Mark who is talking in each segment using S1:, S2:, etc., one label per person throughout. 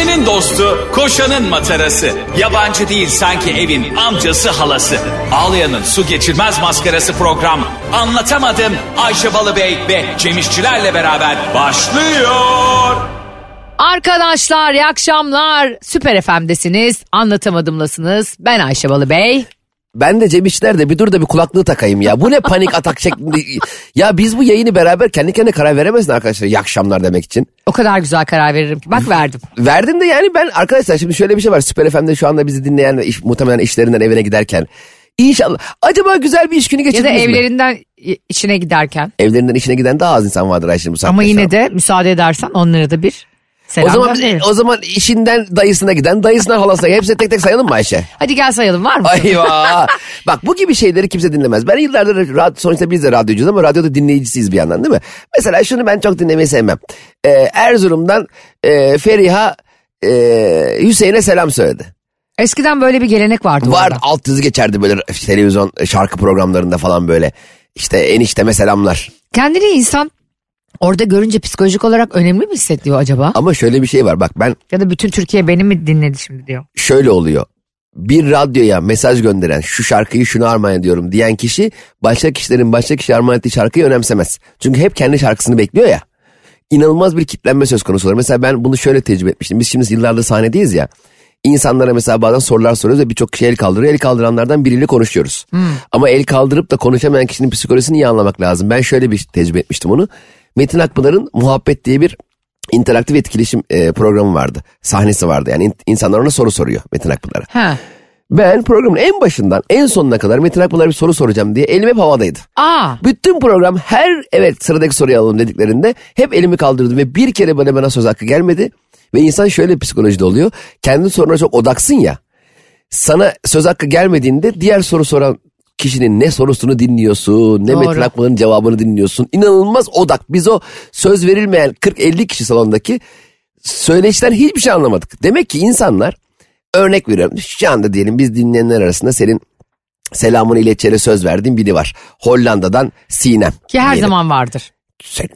S1: Ayşe'nin dostu, koşanın matarası. Yabancı değil sanki evin amcası halası. Ağlayan'ın su geçirmez maskarası program. Anlatamadım Ayşe Balıbey ve Cemişçilerle beraber başlıyor.
S2: Arkadaşlar iyi akşamlar. Süper FM'desiniz. Anlatamadımlasınız. Ben Ayşe Balıbey.
S3: Ben de Cem İşler de bir dur da bir kulaklığı takayım ya. Bu ne panik atak şeklinde. Ya biz bu yayını beraber kendi kendine karar veremezsin arkadaşlar. İyi akşamlar demek için.
S2: O kadar güzel karar veririm ki. Bak verdim.
S3: Verdim de yani ben arkadaşlar şimdi şöyle bir şey var. Süper FM'de şu anda bizi dinleyen ve iş, muhtemelen işlerinden evine giderken. İnşallah. Acaba güzel bir iş günü
S2: Ya da
S3: geçirdiniz mi?
S2: evlerinden içine giderken.
S3: Evlerinden işine giden daha az insan vardır Ayşe bu saatte
S2: Ama yine de müsaade edersen onlara da bir selam
S3: O zaman,
S2: gönderelim.
S3: o zaman işinden dayısına giden, dayısından halasına. Hepsini tek tek sayalım mı Ayşe?
S2: Hadi gel sayalım var mı?
S3: Eyvah. Bak bu gibi şeyleri kimse dinlemez. Ben yıllardır rad- sonuçta biz de radyocuyuz ama radyoda dinleyicisiyiz bir yandan değil mi? Mesela şunu ben çok dinlemeyi sevmem. Ee, Erzurum'dan e, Feriha e, Hüseyin'e selam söyledi.
S2: Eskiden böyle bir gelenek vardı.
S3: Var
S2: orada.
S3: alt yazı geçerdi böyle televizyon şarkı programlarında falan böyle. İşte enişteme selamlar.
S2: Kendini insan orada görünce psikolojik olarak önemli mi hissediyor acaba?
S3: Ama şöyle bir şey var bak ben
S2: Ya da bütün Türkiye beni mi dinledi şimdi diyor.
S3: şöyle oluyor. Bir radyoya mesaj gönderen şu şarkıyı şunu armağan ediyorum diyen kişi başka kişilerin başka kişi armağan ettiği şarkıyı önemsemez. Çünkü hep kendi şarkısını bekliyor ya. İnanılmaz bir kitlenme söz konusu olur. Mesela ben bunu şöyle tecrübe etmiştim. Biz şimdi yıllardır sahnedeyiz ya. İnsanlara mesela bazen sorular soruyoruz ve birçok kişi el kaldırıyor. El kaldıranlardan biriyle konuşuyoruz. Ama el kaldırıp da konuşamayan kişinin psikolojisini iyi anlamak lazım. Ben şöyle bir tecrübe etmiştim onu. Metin Akpınar'ın Muhabbet diye bir interaktif etkileşim e, programı vardı. Sahnesi vardı. Yani in- insanlar ona soru soruyor Metin Akpınar'a.
S2: Ha.
S3: Ben programın en başından en sonuna kadar Metin Akpınar'a bir soru soracağım diye elim hep havadaydı.
S2: Aa.
S3: Bütün program her evet sıradaki soruyu alalım dediklerinde hep elimi kaldırdım ve bir kere bana bana söz hakkı gelmedi. Ve insan şöyle psikolojide oluyor. Kendi soruna çok odaksın ya. Sana söz hakkı gelmediğinde diğer soru soran kişinin ne sorusunu dinliyorsun, ne
S2: Doğru.
S3: Metin Akpınar'ın cevabını dinliyorsun. İnanılmaz odak. Biz o söz verilmeyen 40-50 kişi salondaki söyleşten hiçbir şey anlamadık. Demek ki insanlar örnek veriyorum. Şu anda diyelim biz dinleyenler arasında senin selamını ileteceğine söz verdiğin biri var. Hollanda'dan Sinem.
S2: Ki her
S3: diyelim.
S2: zaman vardır.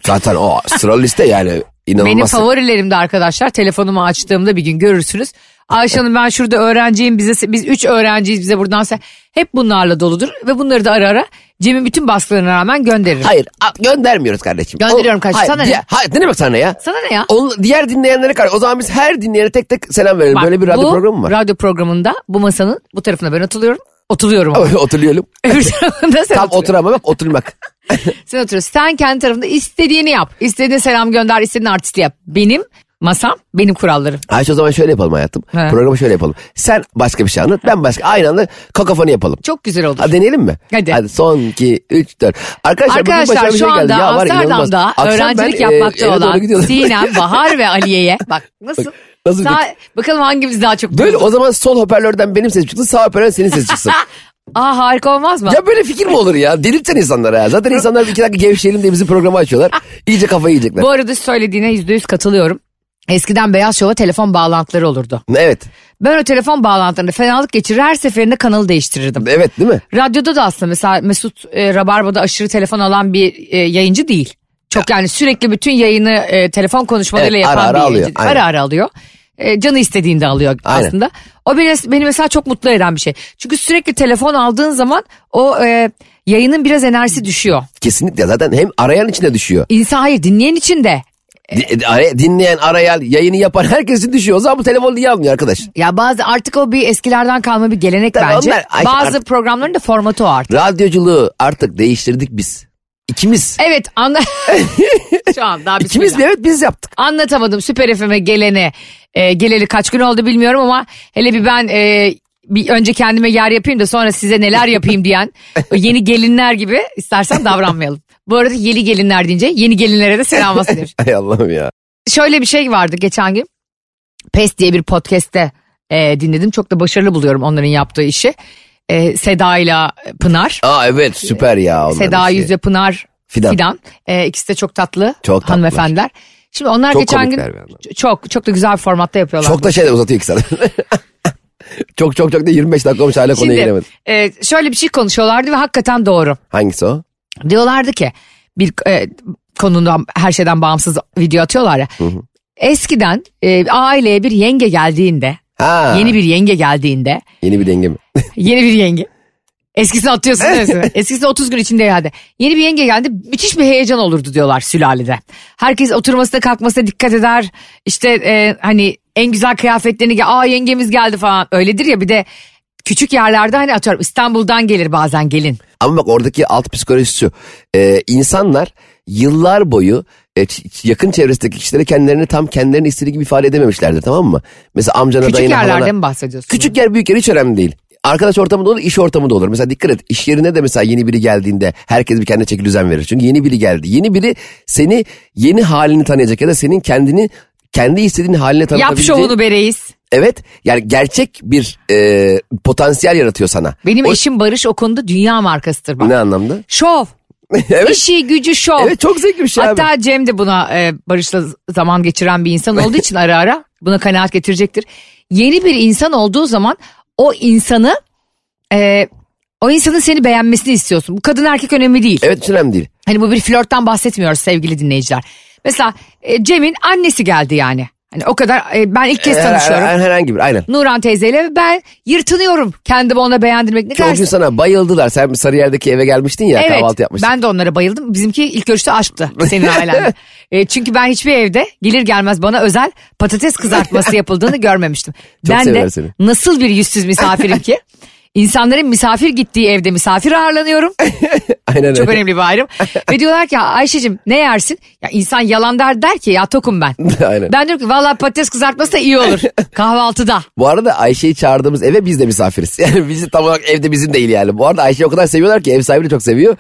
S3: Zaten o sıralı liste yani inanılmaz.
S2: Benim favorilerimde arkadaşlar telefonumu açtığımda bir gün görürsünüz. Ayşe Hanım ben şurada öğrenciyim bize biz üç öğrenciyiz bize buradan hep bunlarla doludur ve bunları da ara ara Cem'in bütün baskılarına rağmen gönderirim.
S3: Hayır a- göndermiyoruz kardeşim.
S2: Gönderiyorum kardeşim,
S3: Hayır,
S2: sana ne?
S3: diğer- Hayır ne demek sana ne ya?
S2: Sana ne ya?
S3: Onun, diğer dinleyenlere karşı o zaman biz her dinleyene tek tek selam verelim.
S2: Bak,
S3: Böyle bir radyo
S2: bu
S3: programı mı var?
S2: Radyo programında bu masanın bu tarafına ben. Oturuyorum. ama.
S3: Oturuyorum.
S2: Öbür tarafında sen
S3: Tam oturamamak oturmak.
S2: Sen oturuyorsun. Sen kendi tarafında istediğini yap. İstediğin selam gönder, istediğin artisti yap. Benim masam, benim kurallarım.
S3: Ayşe o zaman şöyle yapalım hayatım.
S2: He.
S3: Programı şöyle yapalım. Sen başka bir şey anlat ben başka. Aynı anda kakafonu yapalım.
S2: Çok güzel olur.
S3: Hadi deneyelim mi?
S2: Hadi.
S3: Hadi son 2, 3, 4. Arkadaşlar, bugün
S2: Arkadaşlar
S3: başıma bir
S2: şu
S3: şey geldi.
S2: anda
S3: Ya var ya, inanılmaz.
S2: Amsterdam'da
S3: Akşam
S2: öğrencilik
S3: ben, e,
S2: yapmakta
S3: doğru
S2: olan. Sinem, Bahar ve Aliye'ye bak nasıl?
S3: Nasıl
S2: Sağ- bakalım hangimiz daha çok
S3: Böyle o zaman sol hoparlörden benim sesim çıksın sağ hoparlörden senin sesin çıksın.
S2: Aa harika olmaz mı?
S3: ya böyle fikir mi olur ya? Delirteceksin insanları ya. Zaten insanlar bir iki dakika gevşeyelim diye bizim programı açıyorlar. İyice kafayı yiyecekler.
S2: Bu arada söylediğine yüzde yüz katılıyorum. Eskiden Beyaz Şov'a telefon bağlantıları olurdu.
S3: Evet.
S2: Ben o telefon bağlantılarında fenalık geçirir her seferinde kanalı değiştirirdim.
S3: Evet değil mi?
S2: Radyoda da aslında mesela Mesut e, Rabarba'da aşırı telefon alan bir e, yayıncı değil. Çok yani sürekli bütün yayını e, telefon konuşmalarıyla
S3: Evet, ara
S2: yapan
S3: ara
S2: bir
S3: alıyor,
S2: yayıncı.
S3: aynen.
S2: Ara ara alıyor. E, canı istediğinde alıyor
S3: Aynen.
S2: aslında. O beni, beni mesela çok mutlu eden bir şey. Çünkü sürekli telefon aldığın zaman o e, yayının biraz enerjisi düşüyor.
S3: Kesinlikle zaten hem arayan içine düşüyor.
S2: İnsan hayır dinleyen için de
S3: ara- dinleyen, arayan, yayını yapan herkesin düşüyor. O zaman bu telefon niye almıyor arkadaş?
S2: ya bazı artık o bir eskilerden kalma bir gelenek
S3: Tabii
S2: bence.
S3: onlar- Ay,
S2: bazı
S3: artık-
S2: programların da formatı o artık.
S3: Radyoculuğu artık değiştirdik biz. İkimiz.
S2: Evet anla. Şu an daha
S3: İkimiz
S2: bismillah.
S3: mi? Evet biz yaptık.
S2: Anlatamadım Süper FM'e gelene. E, geleli kaç gün oldu bilmiyorum ama hele bir ben e, bir önce kendime yer yapayım da sonra size neler yapayım diyen yeni gelinler gibi istersen davranmayalım. Bu arada yeni gelinler deyince yeni gelinlere de selam olsun demiş.
S3: Ay Allah'ım ya.
S2: Şöyle bir şey vardı geçen gün. PES diye bir podcast'te e, dinledim. Çok da başarılı buluyorum onların yaptığı işi. E, Seda ile Pınar.
S3: Aa evet süper ya. onların
S2: Seda
S3: işi.
S2: Yüzde Pınar
S3: Fidan.
S2: Fidan. E, ikisi de çok tatlı
S3: Çok tatlılar.
S2: Şimdi onlar
S3: Çok
S2: geçen gün çok çok da güzel bir formatta yapıyorlar.
S3: Çok da şey de uzatıyor ki sana. çok çok çok da 25 dakika olmuş hala konuya giremedim.
S2: e, şöyle bir şey konuşuyorlardı ve hakikaten doğru.
S3: Hangisi o?
S2: Diyorlardı ki bir e, konudan her şeyden bağımsız video atıyorlar ya. eskiden e, aileye bir yenge geldiğinde
S3: Ha.
S2: yeni bir yenge geldiğinde
S3: Yeni bir denge mi?
S2: yeni bir yenge eskisini atıyorsun değil mi? Eskisi 30 gün içinde geldi. Yeni bir yenge geldi müthiş bir heyecan olurdu diyorlar sülalede. Herkes oturmasına kalkmasına dikkat eder. İşte e, hani en güzel kıyafetlerini giy- aa yengemiz geldi falan öyledir ya bir de küçük yerlerde hani atıyorum İstanbul'dan gelir bazen gelin.
S3: Ama bak oradaki alt psikolojisi şu. Ee, insanlar yıllar boyu e, yakın çevresindeki kişilere kendilerini tam kendilerinin istediği gibi ifade edememişlerdir tamam mı? Mesela amcana
S2: Küçük
S3: dayına
S2: yerlerde
S3: halana-
S2: mi bahsediyorsun?
S3: Küçük yer büyük yer hiç önemli değil. Arkadaş ortamında olur, iş ortamında olur. Mesela dikkat et, iş yerine de mesela yeni biri geldiğinde herkes bir kendine çeki düzen verir. Çünkü yeni biri geldi. Yeni biri seni yeni halini tanıyacak ya da senin kendini kendi istediğin haline
S2: Yap
S3: tanıtabileceğin.
S2: şovunu be reis.
S3: Evet, yani gerçek bir e, potansiyel yaratıyor sana.
S2: Benim
S3: O-
S2: eşim Barış o konuda dünya markasıdır bak.
S3: Ne anlamda?
S2: Şov.
S3: evet,
S2: İşi gücü şov.
S3: evet çok zevkli bir şey abi.
S2: Hatta Cem de buna e, Barış'la zaman geçiren bir insan olduğu için ara ara buna kanaat getirecektir. Yeni bir insan olduğu zaman o insanı e, o insanın seni beğenmesini istiyorsun. Bu kadın erkek önemli değil.
S3: Evet hiç önemli değil.
S2: Hani bu bir flörtten bahsetmiyoruz sevgili dinleyiciler. Mesela e, Cem'in annesi geldi yani. Hani o kadar e, ben ilk kez tanışıyorum.
S3: her- herhangi bir aynen.
S2: Nuran teyzeyle ben yırtınıyorum kendimi ona beğendirmek. Ne kadar
S3: sana bayıldılar. Sen Sarıyer'deki eve gelmiştin ya kahvaltı yapmıştın.
S2: ben de onlara bayıldım. Bizimki ilk görüşte aşktı senin ailen. e, çünkü ben hiçbir evde gelir gelmez bana özel patates kızartması yapıldığını görmemiştim.
S3: Çok
S2: ben de
S3: seni.
S2: nasıl bir yüzsüz misafirim ki? İnsanların misafir gittiği evde misafir ağırlanıyorum.
S3: aynen
S2: Çok
S3: öyle.
S2: önemli bir ayrım. Ve diyorlar ki Ayşe'cim ne yersin? Ya insan yalan der der ki ya tokum ben.
S3: Aynen.
S2: Ben diyorum ki valla patates kızartması da iyi olur. Kahvaltıda.
S3: Bu arada Ayşe'yi çağırdığımız eve biz de misafiriz. Yani bizi tam olarak evde bizim değil yani. Bu arada Ayşe'yi o kadar seviyorlar ki ev sahibi de çok seviyor.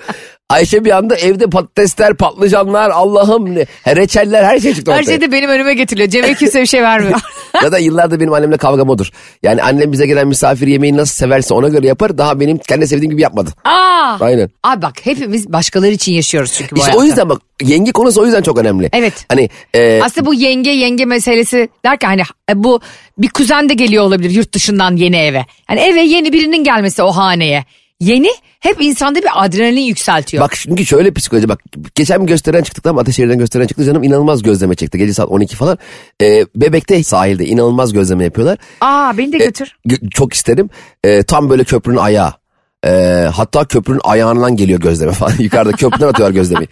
S3: Ayşe bir anda evde patatesler, patlıcanlar, Allah'ım ne. Reçeller her şey çıktı
S2: Her
S3: ortaya.
S2: şey de benim önüme getiriliyor. Cem'e kimse bir şey vermiyor.
S3: Zaten yıllardır benim annemle kavgam odur. Yani annem bize gelen misafir yemeği nasıl severse ona göre yapar. Daha benim kendi sevdiğim gibi yapmadı.
S2: Aa!
S3: Aynen.
S2: Abi bak hepimiz başkaları için yaşıyoruz çünkü bu
S3: İşte
S2: hayatta.
S3: o yüzden bak yenge konusu o yüzden çok önemli.
S2: Evet.
S3: Hani e,
S2: Aslında bu yenge yenge meselesi derken hani e, bu bir kuzen de geliyor olabilir yurt dışından yeni eve. Hani eve yeni birinin gelmesi o haneye. Yeni hep insanda bir adrenalin yükseltiyor.
S3: Bak çünkü şöyle psikoloji bak geçen bir gösteren çıktık ama Ataşehir'den gösteren çıktı canım inanılmaz gözleme çekti gece saat 12 falan. Ee, Bebek'te sahilde inanılmaz gözleme yapıyorlar.
S2: Aa beni de götür.
S3: Gö- çok isterim Ee, tam böyle köprünün ayağı. Ee, hatta köprünün ayağından geliyor gözleme falan yukarıda köprüden atıyorlar gözlemeyi.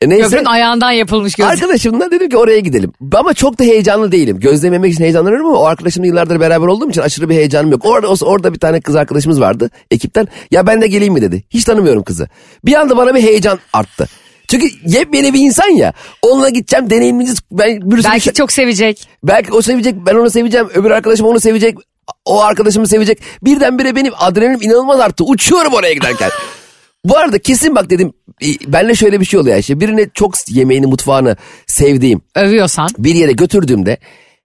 S3: E, neyse.
S2: Köprünün ayağından yapılmış göz.
S3: Arkadaşımla dedim ki oraya gidelim. Ama çok da heyecanlı değilim. Gözlememek için heyecanlanıyorum ama o arkadaşımla yıllardır beraber olduğum için aşırı bir heyecanım yok. Orada orada bir tane kız arkadaşımız vardı ekipten. Ya ben de geleyim mi dedi. Hiç tanımıyorum kızı. Bir anda bana bir heyecan arttı. Çünkü yepyeni bir insan ya. Onunla gideceğim deneyimimiz. Ben bir
S2: Belki
S3: şey-
S2: çok sevecek.
S3: Belki o sevecek, ben onu seveceğim, öbür arkadaşım onu sevecek, o arkadaşımı sevecek. Birdenbire benim adrenalinim inanılmaz arttı. Uçuyorum oraya giderken. Bu arada kesin bak dedim, e, benle şöyle bir şey oluyor işte. Birine çok yemeğini, mutfağını sevdiğim
S2: Övüyorsan.
S3: bir yere götürdüğümde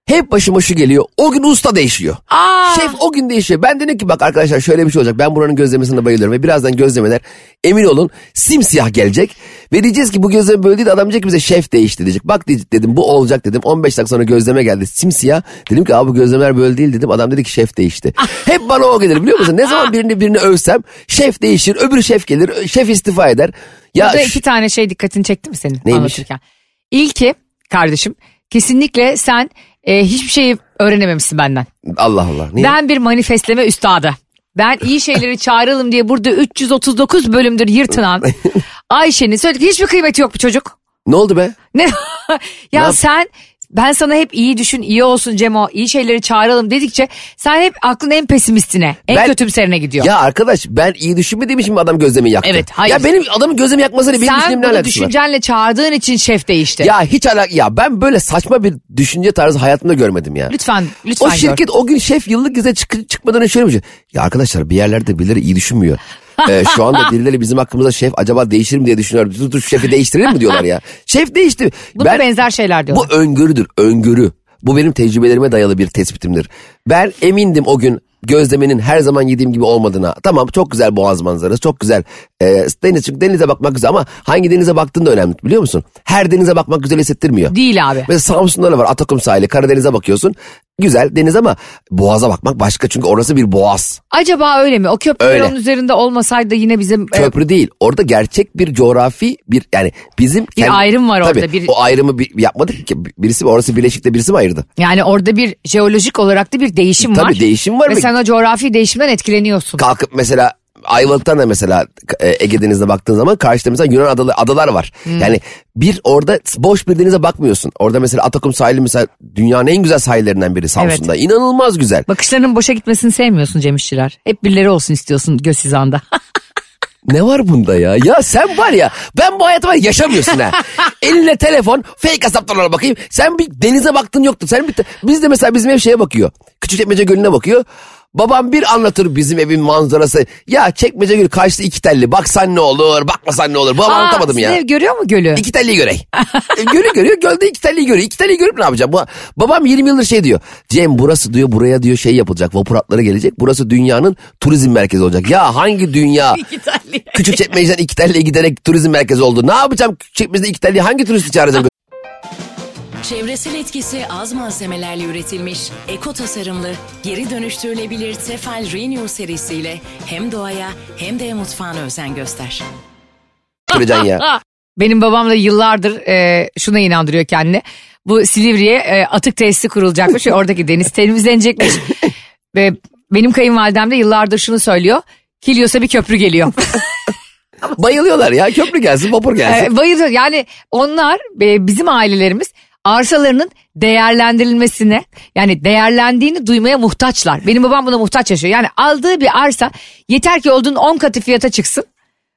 S3: hep başıma şu geliyor. O gün usta değişiyor.
S2: Aa!
S3: Şef o gün değişiyor. Ben dedim ki bak arkadaşlar şöyle bir şey olacak. Ben buranın gözlemesine bayılıyorum. Ve birazdan gözlemeler emin olun simsiyah gelecek. Ve diyeceğiz ki bu gözleme böyle değil. Adam diyecek ki bize şef değişti diyecek. Bak de- dedim bu olacak dedim. 15 dakika sonra gözleme geldi simsiyah. Dedim ki abi bu gözlemeler böyle değil dedim. Adam dedi ki şef değişti. Hep bana o gelir biliyor musun? Ne zaman birini birini övsem şef değişir. Öbürü şef gelir. Şef istifa eder. Ya
S2: Burada iki tane şey dikkatini çekti mi senin
S3: Neymiş?
S2: anlatırken? İlki kardeşim kesinlikle sen e, hiçbir şeyi öğrenememişsin benden.
S3: Allah Allah. Niye?
S2: Ben bir manifestleme üstadı. Ben iyi şeyleri çağıralım diye burada 339 bölümdür yırtınan Ayşe'nin söyledik hiçbir kıymeti yok bu çocuk.
S3: Ne oldu be?
S2: Ne? ya
S3: yap-
S2: sen ben sana hep iyi düşün, iyi olsun Cemo, iyi şeyleri çağıralım dedikçe sen hep aklın en pesimistine, en
S3: Ben-
S2: kötümserine gidiyor.
S3: Ya arkadaş ben iyi düşünmediğim için mi adam gözlemi yaktı?
S2: Evet, hayır.
S3: Ya benim adamın gözlemi yakmasıyla benim
S2: sen
S3: düşüncem ne
S2: bunu
S3: alakası var?
S2: düşüncenle çağırdığın için şef değişti.
S3: Ya hiç alak ya ben böyle saçma bir düşünce tarzı hayatımda görmedim ya.
S2: Lütfen, lütfen
S3: O
S2: gör.
S3: şirket o gün şef yıllık izne çık çıkmadan önce şöyle bir şey. Ya arkadaşlar bir yerlerde birileri iyi düşünmüyor. Ee, şu anda birileri bizim hakkımızda şef acaba değişir mi diye düşünüyor. Dur dur şefi değiştirelim mi diyorlar ya. Şef değişti.
S2: Buna benzer şeyler diyorlar.
S3: Bu öngörüdür öngörü. Bu benim tecrübelerime dayalı bir tespitimdir. Ben emindim o gün gözlemenin her zaman yediğim gibi olmadığına. Tamam çok güzel boğaz manzarası çok güzel e, deniz çünkü denize bakmak güzel ama hangi denize baktığın da önemli biliyor musun? Her denize bakmak güzel hissettirmiyor.
S2: Değil abi.
S3: Mesela Samsun'da da var Atakum sahili Karadeniz'e bakıyorsun. güzel deniz ama boğaza bakmak başka çünkü orası bir boğaz.
S2: Acaba öyle mi? O köprüler
S3: Öyle.
S2: onun üzerinde olmasaydı yine bizim... e,
S3: Köprü değil. Orada gerçek bir coğrafi bir yani bizim
S2: Bir ayrım var
S3: Tabii,
S2: orada, bir-
S3: O ayrımı bir, yapmadık ki. Birisi orası Bileşik'te birisi mi ayırdı?
S2: Yani orada bir jeolojik olarak da bir değişim var.
S3: Tabii değişim var
S2: ve sen o coğrafi değişimden etkileniyorsun.
S3: kalkıp mesela Ayvalık'tan da mesela e, Ege Denizi'ne baktığın zaman karşıda mesela Yunan adalı, adalar var.
S2: Hmm.
S3: Yani bir orada boş bir denize bakmıyorsun. Orada mesela Atakum sahili mesela dünyanın en güzel sahillerinden biri Samsun'da. İnanılmaz güzel.
S2: Bakışlarının boşa gitmesini sevmiyorsun Cem İşçiler. Hep birileri olsun istiyorsun göz hizanda.
S3: Ne var bunda ya? Ya sen var ya ben bu hayatı var ya yaşamıyorsun ha. Eline telefon fake hesaplarına bakayım. Sen bir denize baktın yoktu. Sen bir biz de mesela bizim ev şeye bakıyor. Küçükçekmece Gölü'ne bakıyor. Babam bir anlatır bizim evin manzarası. Ya çekmece gölü karşıda iki telli. Baksan ne olur bakmasan ne olur. Babam
S2: Aa,
S3: anlatamadım ya.
S2: ev görüyor mu gölü?
S3: İki telliyi görey. E, Gölü görüyor gölde iki telliyi görüyor. İki telliyi görüp ne yapacağım? Babam 20 yıldır şey diyor. Cem burası diyor buraya diyor şey yapılacak. Vapur hatları gelecek. Burası dünyanın turizm merkezi olacak. Ya hangi dünya? Küçük çekmeceden iki telliye giderek turizm merkezi oldu. Ne yapacağım küçük çekmeceden iki telliye hangi turisti çağıracağım?
S4: Çevresel etkisi az malzemelerle üretilmiş, eko tasarımlı, geri dönüştürülebilir Tefal Renew serisiyle hem doğaya hem de mutfağına özen göster.
S3: Götüreceksin ya.
S2: Benim babam da yıllardır e, şuna inandırıyor kendini. Bu Silivri'ye e, atık tesisi kurulacakmış ve oradaki deniz temizlenecekmiş. ve benim kayınvalidem de yıllardır şunu söylüyor. Kilyos'a bir köprü geliyor.
S3: Bayılıyorlar ya. Köprü gelsin, vapur gelsin.
S2: E, bayılıyor. Yani onlar e, bizim ailelerimiz arsalarının değerlendirilmesine yani değerlendiğini duymaya muhtaçlar. Benim babam buna muhtaç yaşıyor. Yani aldığı bir arsa yeter ki olduğunun 10 katı fiyata çıksın.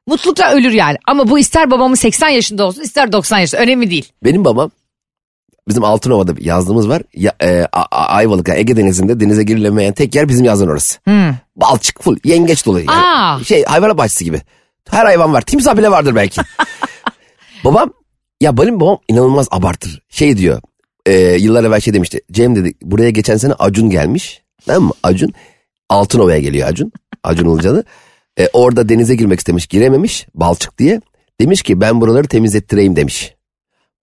S2: Mutlulukla ölür yani. Ama bu ister babamın 80 yaşında olsun ister 90 yaşında önemli değil.
S3: Benim babam bizim Altınova'da bir yazlığımız var. Ya, e, A- A- Ayvalık yani Ege Denizi'nde denize girilemeyen tek yer bizim yazlığın orası. Balçık full yengeç dolu yani.
S2: Aa.
S3: Şey hayvanat bahçesi gibi. Her hayvan var. Timsah bile vardır belki. babam ya benim babam inanılmaz abartır. Şey diyor e, yıllar evvel şey demişti. Cem dedi buraya geçen sene Acun gelmiş. Tamam mı? Acun Altınova'ya geliyor Acun. Acun Ilıcalı. E, orada denize girmek istemiş girememiş balçık diye. Demiş ki ben buraları temizlettireyim demiş.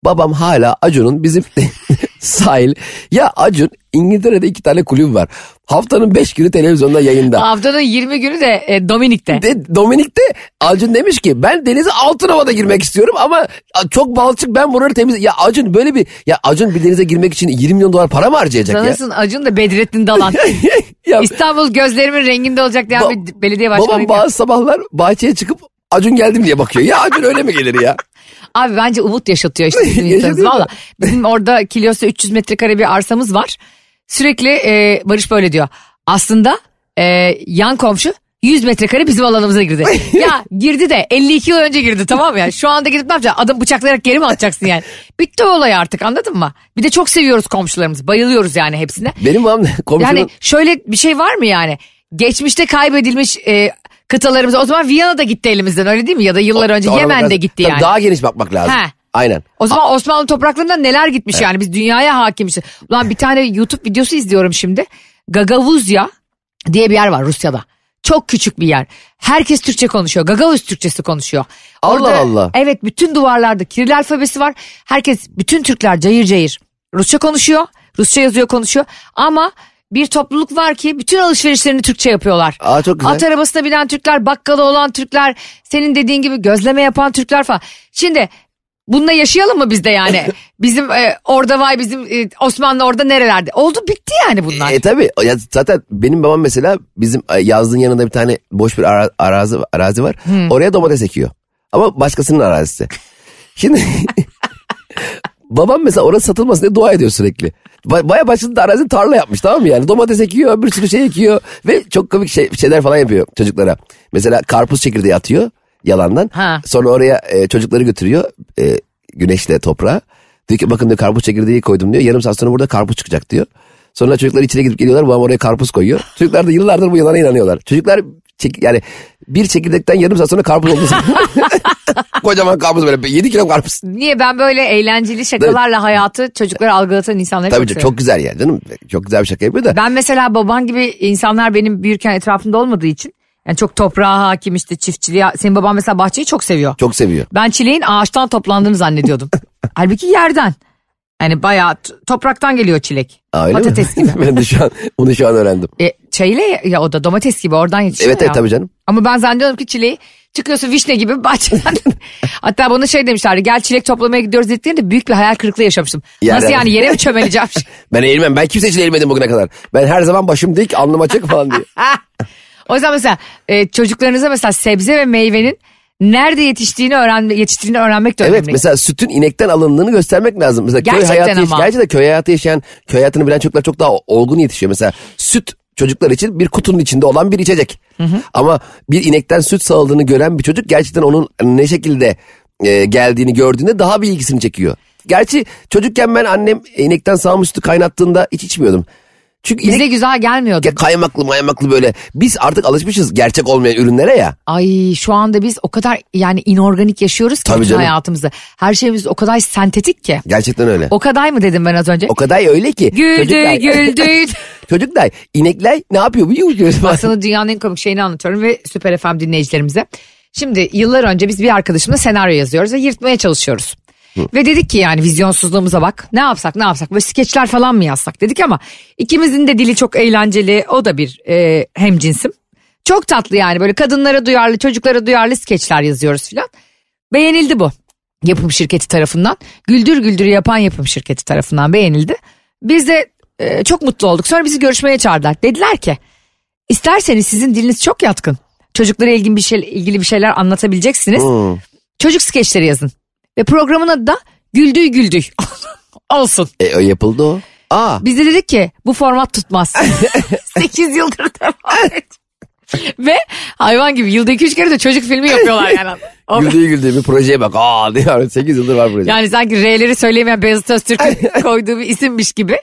S3: Babam hala Acun'un bizim sahil. Ya Acun İngiltere'de iki tane kulüp var. Haftanın beş günü televizyonda yayında.
S2: Haftanın 20 günü de e, Dominik'te.
S3: De, Dominik'te Acun demiş ki ben denize Altınova'da girmek istiyorum ama çok balçık ben buraları temiz... Ya Acun böyle bir... Ya Acun bir denize girmek için 20 milyon dolar para mı harcayacak ya?
S2: Sanırsın Acun da Bedrettin Dalan.
S3: ya
S2: İstanbul gözlerimin renginde olacak diyen
S3: Ba-
S2: bir belediye
S3: babam
S2: başkanı.
S3: bazı sabahlar bahçeye çıkıp Acun geldim diye bakıyor. Ya Acun öyle mi gelir ya?
S2: Abi bence umut yaşatıyor işte bizim insanımız valla. Bizim orada Kilyos'ta 300 metrekare bir arsamız var. Sürekli e, Barış böyle diyor. Aslında e, yan komşu 100 metrekare bizim alanımıza girdi. ya girdi de 52 yıl önce girdi tamam mı? Yani şu anda gidip ne yapacaksın? Adam bıçaklayarak geri mi atacaksın yani? Bitti o olay artık anladın mı? Bir de çok seviyoruz komşularımızı. Bayılıyoruz yani hepsine.
S3: Benim babam komşunun...
S2: Yani şöyle bir şey var mı yani? Geçmişte kaybedilmiş e, kıtalarımız o zaman Viyana'da gitti elimizden öyle değil mi? Ya da yıllar önce
S3: Ona
S2: Yemen'de
S3: biraz-
S2: gitti
S3: Tabii
S2: yani.
S3: Daha geniş bakmak lazım.
S2: He.
S3: Aynen.
S2: O zaman Osmanlı topraklarından neler gitmiş yani biz dünyaya hakimmişiz. Ulan bir tane YouTube videosu izliyorum şimdi. Gagavuzya diye bir yer var Rusya'da. Çok küçük bir yer. Herkes Türkçe konuşuyor. Gagavuz Türkçesi konuşuyor.
S3: Allah Allah.
S2: Evet bütün duvarlarda Kiril alfabesi var. Herkes bütün Türkler cayır cayır Rusça konuşuyor. Rusça yazıyor konuşuyor. Ama bir topluluk var ki bütün alışverişlerini Türkçe yapıyorlar.
S3: Aa, çok güzel.
S2: At arabasına binen Türkler, bakkala olan Türkler, senin dediğin gibi gözleme yapan Türkler falan. Şimdi Bununla yaşayalım mı biz de yani? Bizim e, orada vay bizim e, Osmanlı orada nerelerde? Oldu bitti yani bunlar.
S3: E tabi ya zaten benim babam mesela bizim e, yazlığın yanında bir tane boş bir ara- arazi arazi var. Oraya domates ekiyor. Ama başkasının arazisi. Şimdi babam mesela orası satılmasın diye dua ediyor sürekli. Ba- Baya başında arazi tarla yapmış tamam mı yani? Domates ekiyor, bir sürü şey ekiyor ve çok komik şey, şeyler falan yapıyor çocuklara. Mesela karpuz çekirdeği atıyor yalandan.
S2: Ha.
S3: Sonra oraya e, çocukları götürüyor e, güneşle toprağa. Diyor ki bakın diyor karpuz çekirdeği koydum diyor. Yarım saat sonra burada karpuz çıkacak diyor. Sonra çocuklar içine gidip geliyorlar. Babam oraya karpuz koyuyor. Çocuklar da yıllardır bu yalana inanıyorlar. Çocuklar çek- yani bir çekirdekten yarım saat sonra karpuz oldu. Kocaman karpuz böyle 7 kilo karpuz.
S2: Niye ben böyle eğlenceli şakalarla hayatı çocuklara algılatan insanları
S3: Tabii
S2: çok
S3: çok,
S2: seviyorum.
S3: güzel yani canım. Çok güzel bir şaka yapıyor da.
S2: Ben mesela baban gibi insanlar benim büyürken etrafımda olmadığı için yani çok toprağa hakim işte çiftçiliğe. Senin baban mesela bahçeyi çok seviyor.
S3: Çok seviyor.
S2: Ben çileğin ağaçtan toplandığını zannediyordum. Halbuki yerden. Yani bayağı topraktan geliyor çilek.
S3: Aa, öyle mi?
S2: Patates gibi.
S3: ben de şu an, bunu şu an öğrendim.
S2: E, çayıyla ya, ya o da domates gibi oradan yetişiyor
S3: Evet
S2: ya.
S3: evet tabii canım.
S2: Ama ben zannediyorum ki çileği çıkıyorsun vişne gibi bahçeden. Hatta bana şey demişlerdi gel çilek toplamaya gidiyoruz dediklerinde büyük bir hayal kırıklığı yaşamıştım.
S3: Yani-
S2: Nasıl yani yere mi çömeleceğim?
S3: Ben eğilmem. Ben kimse için eğilmedim bugüne kadar. Ben her zaman başım dik, alnım açık falan diye.
S2: o yüzden mesela e, çocuklarınıza mesela sebze ve meyvenin nerede yetiştiğini öğren yetiştiğini öğrenmek de
S3: Evet
S2: önemli.
S3: mesela sütün inekten alındığını göstermek lazım. Mesela köy
S2: Gerçekten
S3: hayatı yaş-
S2: ama.
S3: Gerçi de köy hayatı yaşayan, köy hayatını bilen çocuklar çok daha olgun yetişiyor. Mesela süt çocuklar için bir kutunun içinde olan bir içecek. Ama bir inekten süt sağıldığını gören bir çocuk gerçekten onun ne şekilde e, geldiğini gördüğünde daha bir ilgisini çekiyor. Gerçi çocukken ben annem inekten sağmış sütü kaynattığında hiç içmiyordum. Çünkü
S2: Bize
S3: inek
S2: güzel gelmiyordu.
S3: kaymaklı maymaklı böyle. Biz artık alışmışız gerçek olmayan ürünlere ya.
S2: Ay şu anda biz o kadar yani inorganik yaşıyoruz ki bütün. Her şeyimiz o kadar sentetik ki.
S3: Gerçekten öyle. O,
S2: O kadar mı dedim ben az önce?
S3: kadar öyle ki.
S2: Güldü
S3: çocuklar-
S2: güldü.
S3: Çocuklar inekler ne yapıyor biliyor musunuz?
S2: Bak sana dünyanın en komik şeyini anlatıyorum ve Süper FM dinleyicilerimize. Şimdi yıllar önce biz bir arkadaşımla senaryo yazıyoruz ve yırtmaya çalışıyoruz. Ve dedik ki yani vizyonsuzluğumuza bak ne yapsak ne yapsak böyle skeçler falan mı yazsak dedik ama ikimizin de dili çok eğlenceli o da bir e, hem cinsim. Çok tatlı yani böyle kadınlara duyarlı çocuklara duyarlı skeçler yazıyoruz filan. Beğenildi bu yapım şirketi tarafından. Güldür güldür yapan yapım şirketi tarafından beğenildi. Biz de e, çok mutlu olduk. Sonra bizi görüşmeye çağırdılar. Dediler ki İsterseniz sizin diliniz çok yatkın. Çocuklara ilgili bir şey ilgili bir şeyler anlatabileceksiniz. Çocuk skeçleri yazın. Ve programın adı da Güldüy Güldüy. Olsun.
S3: E, o yapıldı o. Aa
S2: Biz de dedik ki bu format tutmaz. 8 yıldır devam et. Ve hayvan gibi yılda 2-3 kere de çocuk filmi yapıyorlar yani. O-
S3: güldüğü güldüğü bir projeye bak. Aa diyor 8 yıldır var proje.
S2: yani sanki R'leri söyleyemeyen Beyazıt Öztürk'ün koyduğu bir isimmiş gibi.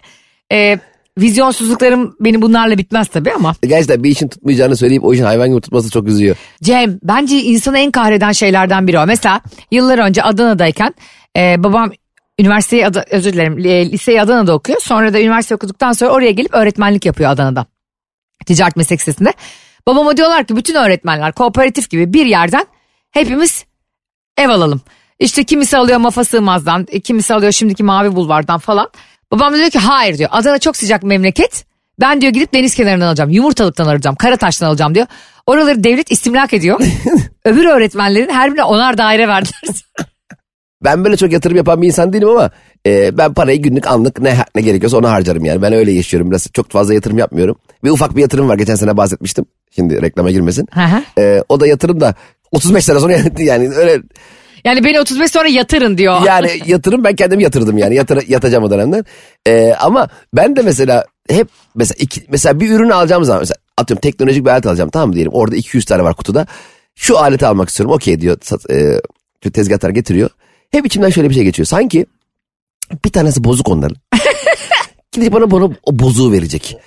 S2: Ee, vizyonsuzluklarım benim bunlarla bitmez tabii ama.
S3: Gerçekten bir işin tutmayacağını söyleyip o işin hayvan gibi tutması çok üzüyor.
S2: Cem bence insanı en kahreden şeylerden biri o. Mesela yıllar önce Adana'dayken e, babam üniversiteyi Ada- özür dilerim e, liseyi Adana'da okuyor. Sonra da üniversite okuduktan sonra oraya gelip öğretmenlik yapıyor Adana'da. Ticaret meslek lisesinde. Babama diyorlar ki bütün öğretmenler kooperatif gibi bir yerden hepimiz ev alalım. İşte kimisi alıyor Mafa Sığmaz'dan, e, kimisi alıyor şimdiki Mavi Bulvar'dan falan. Babam da diyor ki hayır diyor. Adana çok sıcak memleket. Ben diyor gidip deniz kenarından alacağım. Yumurtalıktan alacağım. Karataş'tan alacağım diyor. Oraları devlet istimlak ediyor. Öbür öğretmenlerin her birine onar daire verdiler.
S3: Ben böyle çok yatırım yapan bir insan değilim ama e, ben parayı günlük anlık ne ne gerekiyorsa ona harcarım yani. Ben öyle yaşıyorum biraz çok fazla yatırım yapmıyorum. Bir ufak bir yatırım var geçen sene bahsetmiştim. Şimdi reklama girmesin. E, o da yatırım da 35 sene sonra yani, yani öyle
S2: yani beni 35 sonra yatırın diyor.
S3: yani yatırım ben kendimi yatırdım yani Yatır, yatacağım o dönemden. Ee, ama ben de mesela hep mesela iki, mesela bir ürünü alacağım zaman mesela atıyorum teknolojik bir alet alacağım tamam mı diyelim orada 200 tane var kutuda. Şu aleti almak istiyorum okey diyor sat, e, tezgahtar getiriyor. Hep içimden şöyle bir şey geçiyor sanki bir tanesi bozuk onların. Gidip bana bunu o bozuğu verecek.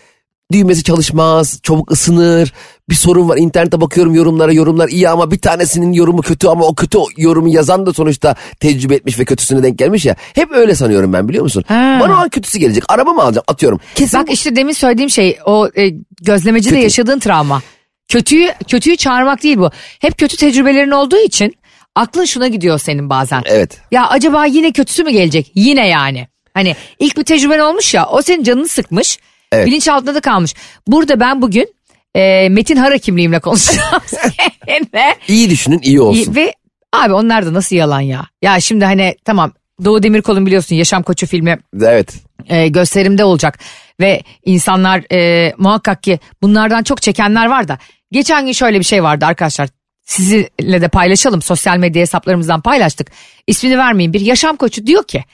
S3: Düğmesi çalışmaz, çabuk ısınır. Bir sorun var. İnternete bakıyorum yorumlara. Yorumlar iyi ama bir tanesinin yorumu kötü ama o kötü yorumu yazan da sonuçta tecrübe etmiş ve kötüsüne denk gelmiş ya. Hep öyle sanıyorum ben biliyor musun?
S2: Ha.
S3: Bana o an kötüsü gelecek. Araba mı alacağım? Atıyorum. Kesin
S2: Bak işte demin söylediğim şey o e, gözlemecide
S3: Kötü.
S2: yaşadığın travma. Kötüyü kötüyü çağırmak değil bu. Hep kötü tecrübelerin olduğu için aklın şuna gidiyor senin bazen.
S3: Evet.
S2: Ya acaba yine kötüsü mü gelecek? Yine yani. Hani ilk bir tecrüben olmuş ya o senin canını sıkmış.
S3: Evet.
S2: Bilinçaltında da kalmış. Burada ben bugün e, Metin Hara kimliğimle konuşacağım seninle.
S3: İyi düşünün iyi olsun.
S2: Ve abi onlar da nasıl yalan ya. Ya şimdi hani tamam Doğu Demirkol'un biliyorsun Yaşam Koçu filmi
S3: Evet.
S2: e, gösterimde olacak. Ve insanlar e, muhakkak ki bunlardan çok çekenler var da. Geçen gün şöyle bir şey vardı arkadaşlar. Sizinle de paylaşalım. Sosyal medya hesaplarımızdan paylaştık. İsmini vermeyin. Bir yaşam koçu diyor ki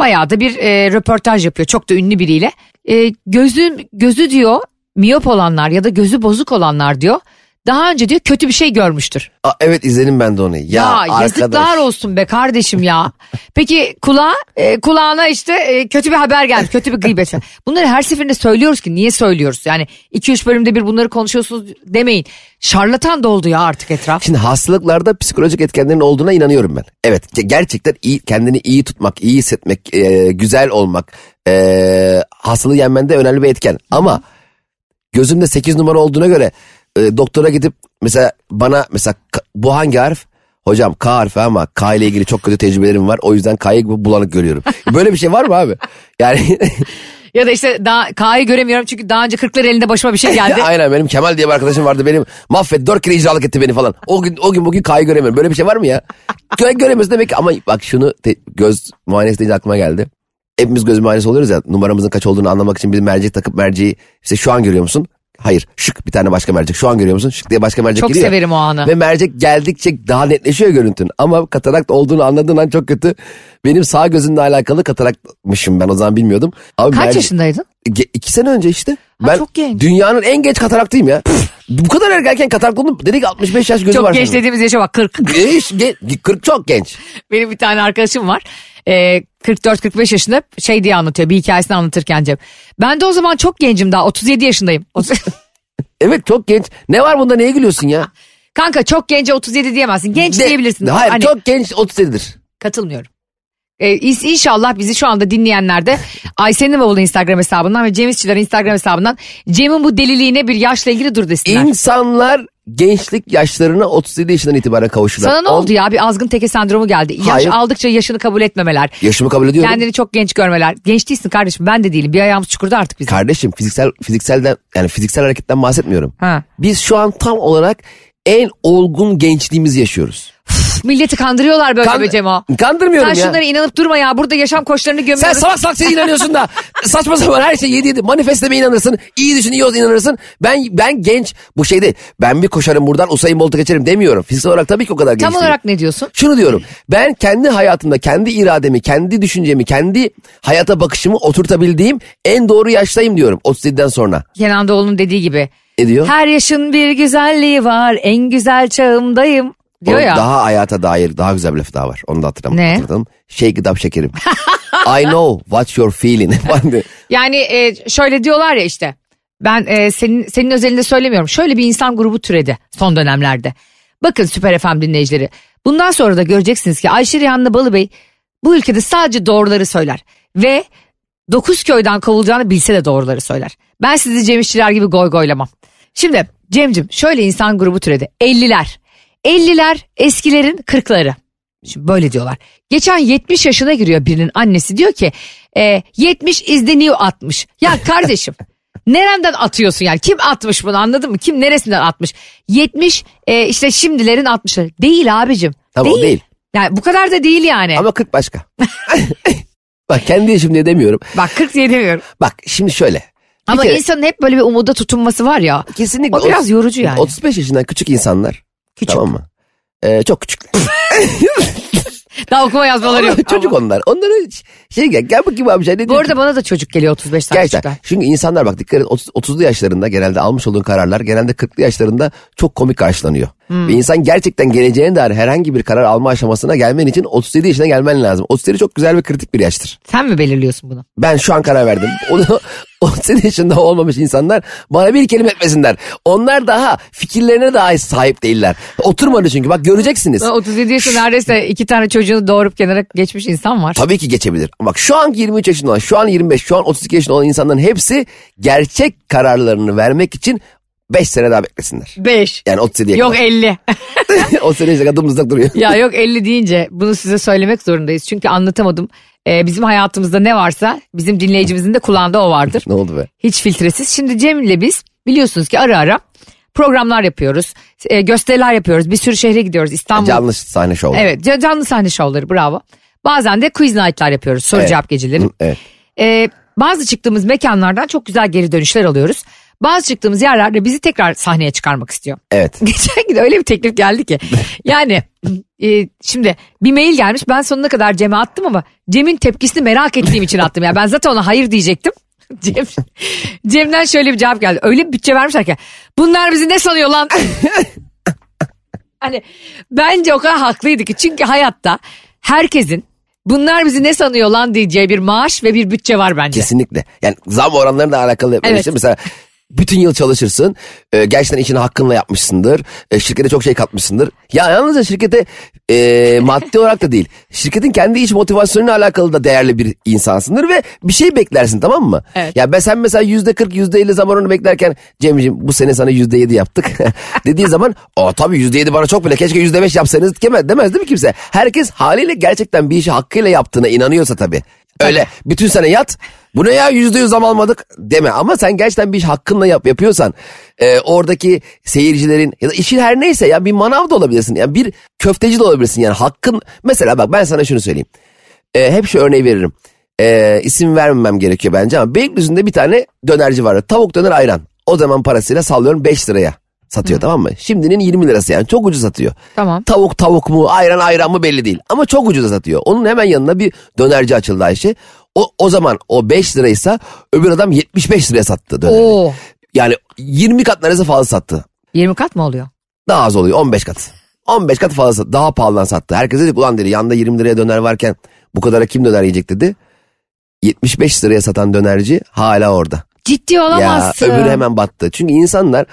S2: bayağı da bir e, röportaj yapıyor. Çok da ünlü biriyle. E, gözüm, gözü diyor miyop olanlar ya da gözü bozuk olanlar diyor. Daha önce diyor kötü bir şey görmüştür.
S3: Aa, evet izledim ben de onu. Ya,
S2: Ya, yazıklar
S3: arkadaş.
S2: olsun be kardeşim ya. Peki kulağa, e, kulağına işte e, kötü bir haber geldi, kötü bir gıybet. Bunları her seferinde söylüyoruz ki niye söylüyoruz? Yani 2-3 bölümde bir bunları konuşuyorsunuz demeyin. Şarlatan doldu ya artık etraf.
S3: Şimdi hastalıklarda psikolojik etkenlerin olduğuna inanıyorum ben. Evet ge- gerçekten iyi, kendini iyi tutmak, iyi hissetmek, e, güzel olmak e, hastalığı yenmende önemli bir etken. Ama gözümde 8 numara olduğuna göre e, doktora gidip mesela bana mesela bu hangi harf? Hocam K harfi ama K ile ilgili çok kötü tecrübelerim var. O yüzden K'yı bulanık görüyorum. Böyle bir şey var mı abi? Yani
S2: Ya da işte daha K'yı göremiyorum çünkü daha önce kırklar elinde başıma bir şey geldi.
S3: aynen benim Kemal diye bir arkadaşım vardı. Benim mahvetti. Dört kere icralık etti beni falan. O gün o gün bugün K'yı göremiyorum. Böyle bir şey var mı ya? Göre, göremiyorsun demek ki. Ama bak şunu te- göz muayenesi deyince aklıma geldi. Hepimiz göz muayenesi oluyoruz ya. Numaramızın kaç olduğunu anlamak için bir mercek takıp merceği işte şu an görüyor musun? Hayır. Şık bir tane başka mercek. Şu an görüyor musun? Şık diye başka mercek
S2: Çok
S3: giriyor. ya.
S2: severim o anı.
S3: Ve mercek geldikçe daha netleşiyor görüntün. Ama katarakt olduğunu anladığın an çok kötü. Benim sağ gözümle alakalı kataraktmışım ben o zaman bilmiyordum. Abi
S2: Kaç
S3: mercek-
S2: yaşındaydın?
S3: Ge- iki sene önce işte.
S2: Ha,
S3: ben
S2: çok genç.
S3: dünyanın en genç kataraktıyım ya. Bu kadar erken katarak oldum. Dedik 65 yaş gözü
S2: Çok
S3: var.
S2: genç
S3: senin.
S2: dediğimiz yaşa bak 40.
S3: Genç, gen- 40 çok genç.
S2: Benim bir tane arkadaşım var. Ee, 44-45 yaşında şey diye anlatıyor bir hikayesini anlatırken Cem. Ben de o zaman çok gencim daha 37 yaşındayım.
S3: Evet çok genç. Ne var bunda neye gülüyorsun ya?
S2: Kanka çok gence 37 diyemezsin. Genç
S3: De-
S2: diyebilirsin.
S3: Hayır
S2: Hani-
S3: çok genç 37'dir.
S2: Katılmıyorum. Ee, inşallah bizi şu anda dinleyenler de Ayşe'nin bavulu Instagram hesabından ve Cem İşçilerin Instagram hesabından Cem'in bu deliliğine bir yaşla ilgili dur desinler.
S3: İnsanlar gençlik yaşlarına 37 yaşından itibaren kavuşurlar.
S2: Sana ne
S3: On-
S2: oldu ya bir azgın teke sendromu geldi. Yaş
S3: Hayır.
S2: aldıkça yaşını kabul etmemeler.
S3: Yaşımı kabul ediyorum.
S2: Kendini çok genç görmeler. Genç değilsin kardeşim ben de değilim. Bir ayağımız çukurda artık bizim.
S3: Kardeşim fiziksel fizikselden yani fiziksel hareketten bahsetmiyorum.
S2: Ha.
S3: Biz şu an tam olarak en olgun gençliğimizi yaşıyoruz.
S2: Milleti kandırıyorlar böyle
S3: Kan-
S2: be Cemo.
S3: Kandırmıyorum
S2: Sen
S3: ya.
S2: şunlara inanıp durma ya. Burada yaşam koçlarını
S3: Sen
S2: gömüyoruz.
S3: salak salak sen inanıyorsun da saçma sapan her şey yedi yedi. Manifesteme inanırsın. iyi düşün iyi ol inanırsın. Ben ben genç bu şeyde ben bir koşarım buradan Usain Bolt'u geçerim demiyorum. Fiziksel olarak tabii ki o kadar genç
S2: Tam
S3: değilim.
S2: olarak ne diyorsun?
S3: Şunu diyorum. Ben kendi hayatımda kendi irademi, kendi düşüncemi, kendi hayata bakışımı oturtabildiğim en doğru yaştayım diyorum 37'den sonra.
S2: Kenan Doğulu'nun dediği gibi.
S3: Ne diyor?
S2: Her yaşın bir güzelliği var. En güzel çağımdayım. Diyor
S3: Onun
S2: ya.
S3: Daha hayata dair daha güzel bir laf daha var. Onu da hatırlam
S2: Ne?
S3: hatırladım. Shake it up şekerim. I know what you're feeling.
S2: Yani e, şöyle diyorlar ya işte. Ben e, senin senin özelinde söylemiyorum. Şöyle bir insan grubu türedi son dönemlerde. Bakın Süper FM dinleyicileri. Bundan sonra da göreceksiniz ki Ayşe Rihanna Balıbey bu ülkede sadece doğruları söyler. Ve dokuz köyden kovulacağını bilse de doğruları söyler. Ben sizi Cem İşçiler gibi goy goylamam. Şimdi Cem'cim şöyle insan grubu türedi. 50'ler. 50'ler eskilerin 40'ları. Şimdi böyle diyorlar. Geçen 70 yaşına giriyor birinin annesi diyor ki e, 70 is the new 60. Ya kardeşim nereden atıyorsun yani kim atmış bunu anladın mı? Kim neresinden atmış? 70 e, işte şimdilerin 60'ları. Değil abicim.
S3: Tamam, o değil.
S2: Yani bu kadar da değil yani.
S3: Ama 40 başka. Bak kendi yaşım diye demiyorum.
S2: Bak 40 diye demiyorum.
S3: Bak şimdi şöyle.
S2: Ama
S3: kere-
S2: insanın hep böyle bir umuda tutunması var ya.
S3: kesinlikle
S2: O biraz yorucu yani.
S3: 35 yaşından küçük insanlar.
S2: Küçük.
S3: Tamam mı? Ee, çok küçük.
S2: Daha okuma yazmaları yok.
S3: çocuk
S2: Ama-
S3: onlar. Onlara şey gel, gel bakayım sen ne
S2: Bu arada bana da çocuk geliyor 35 tane
S3: Gerçekten. Çünkü insanlar bak dikkat et 30, 30'lu yaşlarında genelde almış olduğun kararlar genelde 40'lı yaşlarında çok komik karşılanıyor.
S2: Hmm.
S3: Ve insan gerçekten geleceğine dair herhangi bir karar alma aşamasına gelmen için 37 yaşına gelmen lazım. 37 çok güzel ve kritik bir yaştır.
S2: Sen mi belirliyorsun bunu?
S3: Ben şu an karar verdim. Onu 37 yaşında olmamış insanlar bana bir kelime etmesinler. Onlar daha fikirlerine dahi sahip değiller. Oturmadı çünkü bak göreceksiniz.
S2: Ben 37 yaşında neredeyse iki tane çocuğunu doğurup kenara geçmiş insan var.
S3: Tabii ki geçebilir. Bak şu an 23 yaşında olan, şu an 25, şu an 32 yaşında olan insanların hepsi gerçek kararlarını vermek için 5 sene daha beklesinler.
S2: 5.
S3: Yani 37'ye
S2: Yok
S3: kadar.
S2: 50.
S3: o sene işte dımdızlak duruyor.
S2: ya yok 50 deyince bunu size söylemek zorundayız. Çünkü anlatamadım. Ee, bizim hayatımızda ne varsa bizim dinleyicimizin de kulağında o vardır.
S3: ne oldu be?
S2: Hiç filtresiz. Şimdi Cem ile biz biliyorsunuz ki ara ara programlar yapıyoruz. e, gösteriler yapıyoruz. Bir sürü şehre gidiyoruz. İstanbul.
S3: Canlı sahne şovu.
S2: Evet ca- canlı sahne şovları bravo. Bazen de quiz night'lar yapıyoruz. Soru
S3: Evet.
S2: cevap geceleri.
S3: Hı, Evet.
S2: Ee, bazı çıktığımız mekanlardan çok güzel geri dönüşler alıyoruz. Bazı çıktığımız yerlerde bizi tekrar sahneye çıkarmak istiyor.
S3: Evet.
S2: Geçen gün öyle bir teklif geldi ki. Yani e, şimdi bir mail gelmiş ben sonuna kadar Cem'e attım ama Cem'in tepkisini merak ettiğim için attım. Yani ben zaten ona hayır diyecektim. Cem, Cem'den şöyle bir cevap geldi. Öyle bir bütçe vermişler ki bunlar bizi ne sanıyor lan? hani bence o kadar haklıydı ki. Çünkü hayatta herkesin bunlar bizi ne sanıyor lan diyeceği bir maaş ve bir bütçe var bence.
S3: Kesinlikle. Yani zam oranlarıyla alakalı.
S2: Evet.
S3: işte mesela bütün yıl çalışırsın. E, gerçekten işini hakkınla yapmışsındır. E, şirkete çok şey katmışsındır. Ya yalnızca şirkete e, maddi olarak da değil. Şirketin kendi iç motivasyonuyla alakalı da değerli bir insansındır ve bir şey beklersin tamam mı?
S2: Evet.
S3: Ya ben sen mesela yüzde kırk yüzde elli zamanını beklerken Cemciğim bu sene sana yüzde yedi yaptık dediği zaman o tabii yüzde yedi bana çok bile keşke yüzde beş yapsanız demez, demez değil mi kimse? Herkes haliyle gerçekten bir işi hakkıyla yaptığına inanıyorsa tabii. Öyle bütün sene yat bu ne ya yüzde yüz zam almadık deme. Ama sen gerçekten bir iş hakkınla yap, yapıyorsan e, oradaki seyircilerin ya da işin her neyse ya bir manav da olabilirsin yani bir köfteci de olabilirsin. Yani hakkın mesela bak ben sana şunu söyleyeyim. E, hep şu örneği veririm. E, isim vermemem gerekiyor bence ama Beylikdüzü'nde bir tane dönerci vardı. Tavuk döner ayran. O zaman parasıyla sallıyorum 5 liraya satıyor tamam mı şimdinin 20 lirası yani çok ucuz satıyor
S2: Tamam.
S3: Tavuk tavuk mu ayran ayran mı belli değil. Ama çok ucuza satıyor. Onun hemen yanına bir dönerci açıldı Ayşe. O, o zaman o 5 liraysa öbür adam 75 liraya sattı döneri.
S2: Oo.
S3: Yani 20 kat neredeyse fazla sattı.
S2: 20 kat mı oluyor?
S3: Daha az oluyor 15 kat. 15 kat fazla sattı. Daha pahalıdan sattı. Herkes dedi ulan dedi yanında 20 liraya döner varken bu kadara kim döner yiyecek dedi. 75 liraya satan dönerci hala orada.
S2: Ciddi
S3: Ya
S2: olamazsın.
S3: öbürü hemen battı. Çünkü insanlar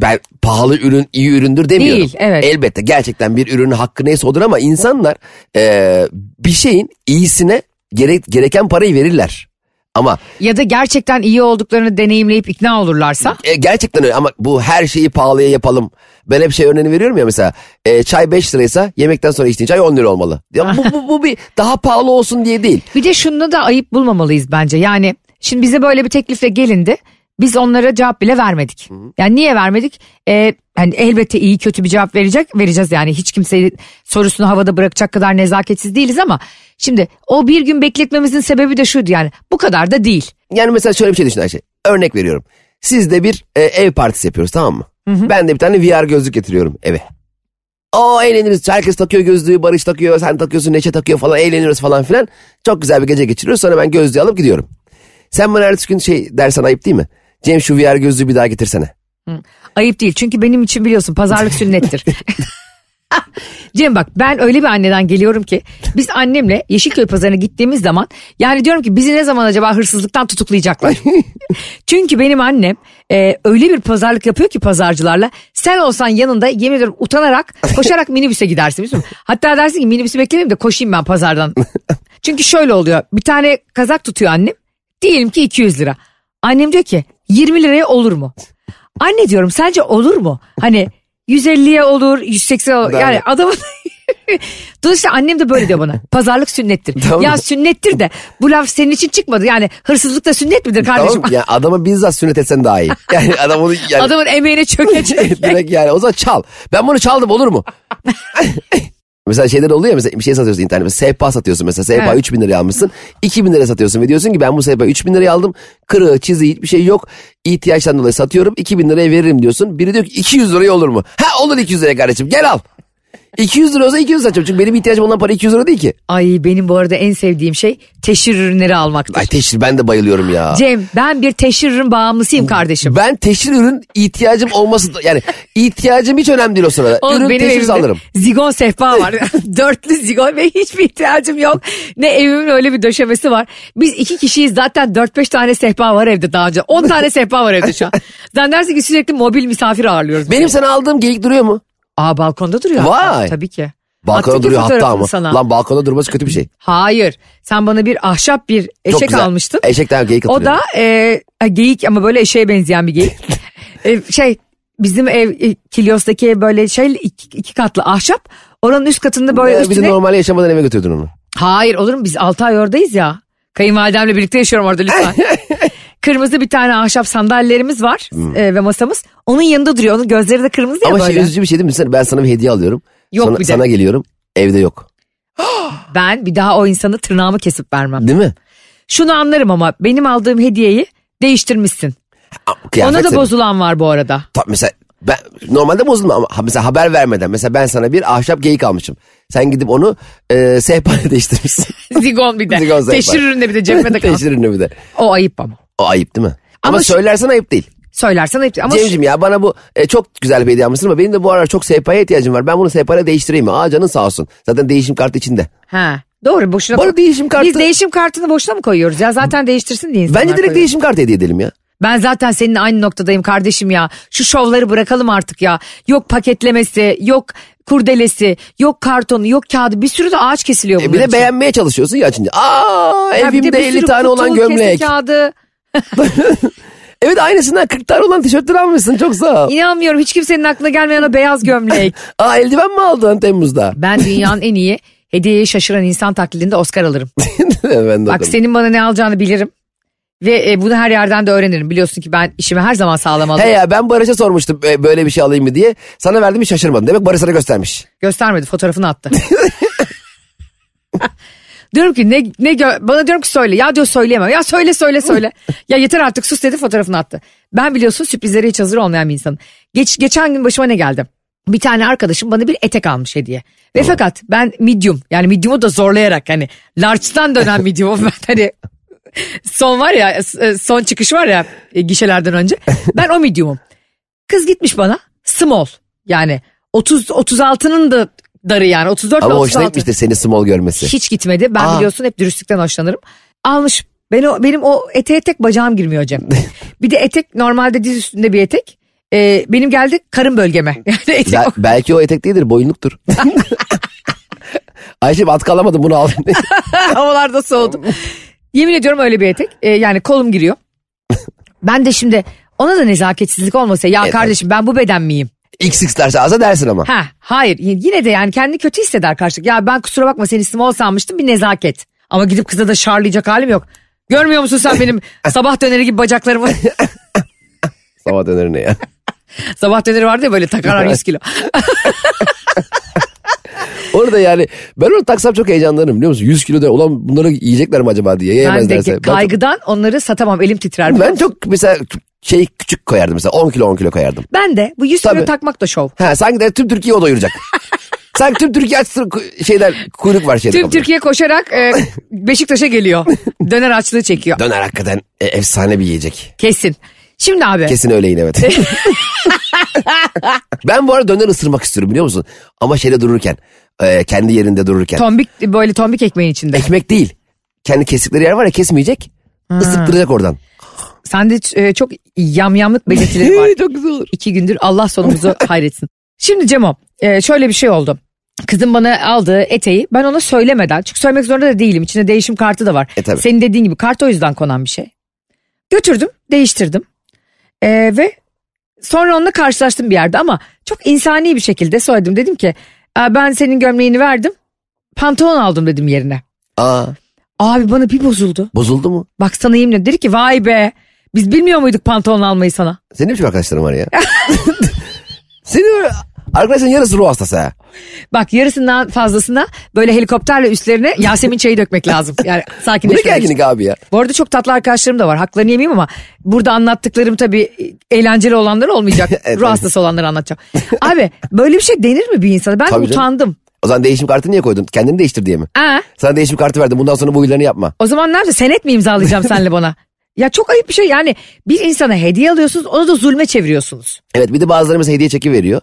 S3: ben pahalı ürün iyi üründür demiyorum.
S2: Değil, evet.
S3: Elbette gerçekten bir ürünün hakkı neyse odur ama insanlar e, bir şeyin iyisine gerek, gereken parayı verirler. Ama
S2: Ya da gerçekten iyi olduklarını deneyimleyip ikna olurlarsa.
S3: e, gerçekten öyle ama bu her şeyi pahalıya yapalım. Ben hep şey örneğini veriyorum ya mesela e, çay 5 liraysa yemekten sonra içtiğin çay 10 lira olmalı. Ya bu, bu, bu bir daha pahalı olsun diye değil.
S2: Bir de şunu da ayıp bulmamalıyız bence. Yani şimdi bize böyle bir teklifle gelindi. Biz onlara cevap bile vermedik. Yani niye vermedik? Ee, hani elbette iyi kötü bir cevap verecek vereceğiz yani hiç kimseyi sorusunu havada bırakacak kadar nezaketsiz değiliz ama şimdi o bir gün bekletmemizin sebebi de şuydu yani bu kadar da değil.
S3: Yani mesela şöyle bir şey düşün Ayşe. Örnek veriyorum. Sizde bir e, ev partisi yapıyoruz tamam mı? Ben de bir tane VR gözlük getiriyorum eve. O eğleniriz. Herkes takıyor gözlüğü. Barış takıyor. Sen takıyorsun. Neşe takıyor falan. Eğleniyoruz falan filan. Çok güzel bir gece geçiriyoruz. Sonra ben gözlüğü alıp gidiyorum. Sen bana ertesi gün şey dersen ayıp değil mi? Cem şu VR gözlüğü bir daha getirsene.
S2: Ayıp değil çünkü benim için biliyorsun pazarlık sünnettir. Cem bak ben öyle bir anneden geliyorum ki biz annemle Yeşilköy pazarına gittiğimiz zaman yani diyorum ki bizi ne zaman acaba hırsızlıktan tutuklayacaklar. Çünkü benim annem e, öyle bir pazarlık yapıyor ki pazarcılarla sen olsan yanında yemin ediyorum utanarak koşarak minibüse gidersin biliyor musun? Hatta dersin ki minibüsü beklemeyeyim de koşayım ben pazardan. Çünkü şöyle oluyor bir tane kazak tutuyor annem diyelim ki 200 lira. Annem diyor ki 20 liraya olur mu? Anne diyorum sence olur mu? Hani 150'ye olur 180 olur.
S3: Değil
S2: Yani adamın Dolayısıyla annem de böyle diyor bana. Pazarlık sünnettir.
S3: Tamam.
S2: Ya sünnettir de bu laf senin için çıkmadı. Yani hırsızlık da sünnet midir kardeşim?
S3: Tamam yani adama bizzat sünnet etsen daha iyi. Yani adam onu yani,
S2: Adamın emeğine çökecek.
S3: direkt yani o zaman çal. Ben bunu çaldım olur mu? Mesela şeyler oluyor ya mesela bir şey satıyorsun internette. Sehpa satıyorsun mesela. Sehpa
S2: Evet.
S3: 3000 liraya almışsın. 2000 liraya satıyorsun ve diyorsun ki ben bu sehpayı 3000 liraya aldım. Kırığı çiziği hiçbir şey yok. İhtiyaçtan dolayı satıyorum. 2000 liraya veririm diyorsun. Biri diyor ki 200 liraya olur mu? Ha olur 200 liraya kardeşim gel al. 200 lira olsa 200 satacağım. Çünkü benim ihtiyacım olan para 200 lira değil ki.
S2: Ay benim bu arada en sevdiğim şey teşhir ürünleri almaktır.
S3: Ay teşhir ben de bayılıyorum ya.
S2: Cem ben bir teşhir ürün bağımlısıyım kardeşim.
S3: Ben teşhir ürün ihtiyacım olması yani ihtiyacım hiç önemli değil o sırada.
S2: Oğlum
S3: ürün
S2: benim
S3: teşhir
S2: evimde
S3: alırım.
S2: zigon sehpa var. Dörtlü zigon ve hiçbir ihtiyacım yok. Ne evimin öyle bir döşemesi var. Biz iki kişiyiz zaten dört beş tane sehpa var evde daha önce. On tane sehpa var evde şu an. Sen dersin ki sürekli mobil misafir ağırlıyoruz.
S3: Benim sana aldığım geyik duruyor mu?
S2: Aa balkonda duruyor. hatta.
S3: Vay.
S2: Tabii ki.
S3: Balkona
S2: Attık ya
S3: duruyor hatta ama.
S2: Sana.
S3: Lan balkona durması kötü bir şey.
S2: Hayır. Sen bana bir ahşap bir eşek almıştın.
S3: Eşekten geyik
S2: O
S3: hatırlıyorum.
S2: da e, e, geyik ama böyle eşeğe benzeyen bir geyik. E, şey bizim ev e, Kilyos'taki ev böyle şey iki, iki katlı ahşap. Oranın üst katında böyle
S3: Ee, bir de
S2: üstüne...
S3: normal yaşamadan eve götürdün onu.
S2: Hayır olur mu biz 6 ay oradayız ya. Kayınvalidemle birlikte yaşıyorum orada lütfen. kırmızı bir tane ahşap sandalyelerimiz var e, ve masamız. Onun yanında duruyor. Onun gözleri de kırmızı ya
S3: Ama
S2: böyle.
S3: şey üzücü bir şey değil mi? Sen- Ben sana bir hediye alıyorum.
S2: Yok
S3: Sonra,
S2: bir de.
S3: Sana geliyorum. Evde yok.
S2: Ben bir daha o insanı tırnağımı kesip vermem.
S3: Değil mi?
S2: Şunu anlarım ama benim aldığım hediyeyi değiştirmişsin.
S3: Kıyafet
S2: Ona da
S3: senin.
S2: bozulan var bu arada.
S3: Ta- mesela ben normalde bozulma ama ha- mesela haber vermeden mesela ben sana bir ahşap geyik almışım. Sen gidip onu e, sehpayla değiştirmişsin.
S2: Zigon bir de.
S3: Zigon sehpa.
S2: Teşhir üründe bir de cebime de kalsın.
S3: Teşhir ürünü bir de.
S2: O ayıp ama.
S3: O ayıp değil mi? Ama,
S2: Ama şu-
S3: söylersen ayıp değil.
S2: Söylersen ayıp. Ama şu-
S3: Cemciğim ya bana bu e, çok güzel bir hediye almışsın ama benim de bu aralar çok sehpaya ihtiyacım var. Ben bunu sehpayla değiştireyim mi? Aa canın sağ olsun. Zaten değişim kartı içinde.
S2: Ha, doğru boşuna.
S3: Bu arada değişim kartı-
S2: Biz değişim kartını boşuna mı koyuyoruz ya? Zaten değiştirsin diye insanlar
S3: Bence direkt
S2: koyuyor.
S3: değişim kartı hediye edelim ya.
S2: Ben zaten seninle aynı noktadayım kardeşim ya. Şu şovları bırakalım artık ya. Yok paketlemesi, yok kurdelesi, yok kartonu, yok kağıdı. Bir sürü de ağaç kesiliyor
S3: E bir de
S2: için.
S3: beğenmeye çalışıyorsun ya açınca. Aa
S2: Ya bir de
S3: evimde
S2: bir
S3: 50
S2: sürü
S3: tane olan
S2: kutu, kese
S3: gömlek.
S2: kağıdı.
S3: Evet aynısından 40 tane olan tişörtler almışsın çok sağ ol.
S2: İnanmıyorum hiç kimsenin aklına gelmeyen o beyaz gömlek.
S3: Aa eldiven mi aldın Temmuz'da?
S2: Ben dünyanın en iyi hediyeyi şaşıran insan taklidinde Oscar alırım.
S3: ben de
S2: Bak
S3: bakalım.
S2: senin bana ne alacağını bilirim. Ve e, bunu her yerden de öğrenirim. Biliyorsun ki ben işimi her zaman sağlam alırım.
S3: He ya ben Barış'a sormuştum e, böyle bir şey alayım mı diye. Sana verdim hiç şaşırmadın. Demek Barış sana göstermiş.
S2: Göstermedi fotoğrafını attı. Diyorum ki ne, ne gö- bana diyorum ki söyle. Ya diyor söyleyemem. Ya söyle söyle söyle. ya yeter artık sus dedi fotoğrafını attı. Ben biliyorsun sürprizlere hiç hazır olmayan bir insanım. Geç, geçen gün başıma ne geldi? Bir tane arkadaşım bana bir etek almış hediye. Ve fakat ben medium yani medium'u da zorlayarak hani large'dan dönen medium'um ben hani son var ya e, son çıkış var ya e, gişelerden önce. Ben o medium'um. Kız gitmiş bana small yani 30 36'nın da darı yani 34
S3: Ama hoşuna
S2: 36.
S3: gitmiştir seni small görmesi.
S2: Hiç gitmedi. Ben
S3: Aa.
S2: biliyorsun hep dürüstlükten hoşlanırım. Almış. Ben o, benim o eteğe tek bacağım girmiyor Cem. bir de etek normalde diz üstünde bir etek. Ee, benim geldi karın bölgeme. Yani etek
S3: Bel- belki o etek değildir boyunluktur. Ayşe at kalamadım bunu al.
S2: havalarda soğudu. Yemin ediyorum öyle bir etek. Ee, yani kolum giriyor. Ben de şimdi ona da nezaketsizlik olmasa ya
S3: Evet.
S2: kardeşim ben bu beden miyim?
S3: XX derse alsa dersin ama.
S2: Ha hayır yine de yani kendini kötü hisseder karşılık. Ya ben kusura bakma seni small sanmıştım bir nezaket. Ama gidip kıza da şarlayacak halim yok. Görmüyor musun sen benim sabah döneri gibi bacaklarımı?
S3: Sabah döner ne ya?
S2: sabah döneri vardı ya böyle takarlar 100 kilo.
S3: Orada yani ben onu taksam çok heyecanlanırım biliyor musun? 100 kilo da ulan bunları yiyecekler mi acaba diye
S2: ben de
S3: yiyemezlerse. Ben çok,
S2: kaygıdan onları satamam elim titrer.
S3: ben çok mesela şey küçük koyardım mesela 10 kilo 10 kilo koyardım.
S2: Ben de bu 100 kilo
S3: Tabii.
S2: takmak da şov.
S3: Ha sanki de tüm Türkiye o doyuracak. sanki tüm Türkiye açsın şeyler kuyruk var şeyde.
S2: Tüm
S3: kapıda.
S2: Türkiye koşarak e, Beşiktaş'a geliyor. Döner açlığı çekiyor.
S3: Döner hakikaten e, efsane bir yiyecek.
S2: Kesin. Şimdi abi.
S3: Kesin öyle yine evet. ben bu arada döner ısırmak istiyorum biliyor musun? Ama şeyde dururken. e, kendi yerinde dururken.
S2: Tombik böyle tombik ekmeğin içinde.
S3: Ekmek değil. Kendi kestikleri yer var ya kesmeyecek. Isıttıracak oradan.
S2: Sende e, çok yamyamlık belirtileri var.
S3: Çok güzel olur.
S2: İki gündür Allah sonumuzu hayretsin. Şimdi Cemo e, şöyle bir şey oldu. Kızım bana aldığı eteği ben ona söylemeden çünkü söylemek zorunda da değilim. İçinde değişim kartı da var.
S3: E, tabii.
S2: Senin dediğin gibi kart o yüzden konan bir şey. Götürdüm değiştirdim E, ve sonra onunla karşılaştım bir yerde ama çok insani bir şekilde söyledim. Dedim ki "Aa, ben senin gömleğini verdim pantolon aldım dedim yerine.
S3: Aa,
S2: Abi bana bir bozuldu.
S3: bozuldu mu?
S2: Bak sana yemin ederim. Dedi ki vay be biz bilmiyor muyduk pantolon almayı sana.
S3: Senin ne biçim arkadaşların var ya? Senin öyle- arkadaşların yarısı ruh hastası ha.
S2: Bak yarısından fazlasına böyle helikopterle üstlerine Yasemin çayı dökmek lazım. Yani
S3: Bu ne
S2: sakinleşmek için.
S3: gerginlik abi ya?
S2: Bu arada çok tatlı arkadaşlarım da var. Haklarını yemeyeyim ama burada anlattıklarım tabii eğlenceli olanlar olmayacak.
S3: Evet,
S2: Ruh
S3: evet.
S2: hastası olanları anlatacağım. Abi böyle bir şey denir mi bir insana? Ben
S3: Tabii canım.
S2: utandım.
S3: O zaman değişim kartı niye koydun? Kendini değiştir diye mi?
S2: Aa,
S3: Sana değişim kartı verdim. Bundan sonra bu huylarını yapma.
S2: o zaman nerede senet mi imzalayacağım senle bana? Ya çok ayıp bir şey yani bir insana hediye alıyorsunuz onu da zulme çeviriyorsunuz.
S3: Evet bir de bazıları mesela hediye çeki veriyor.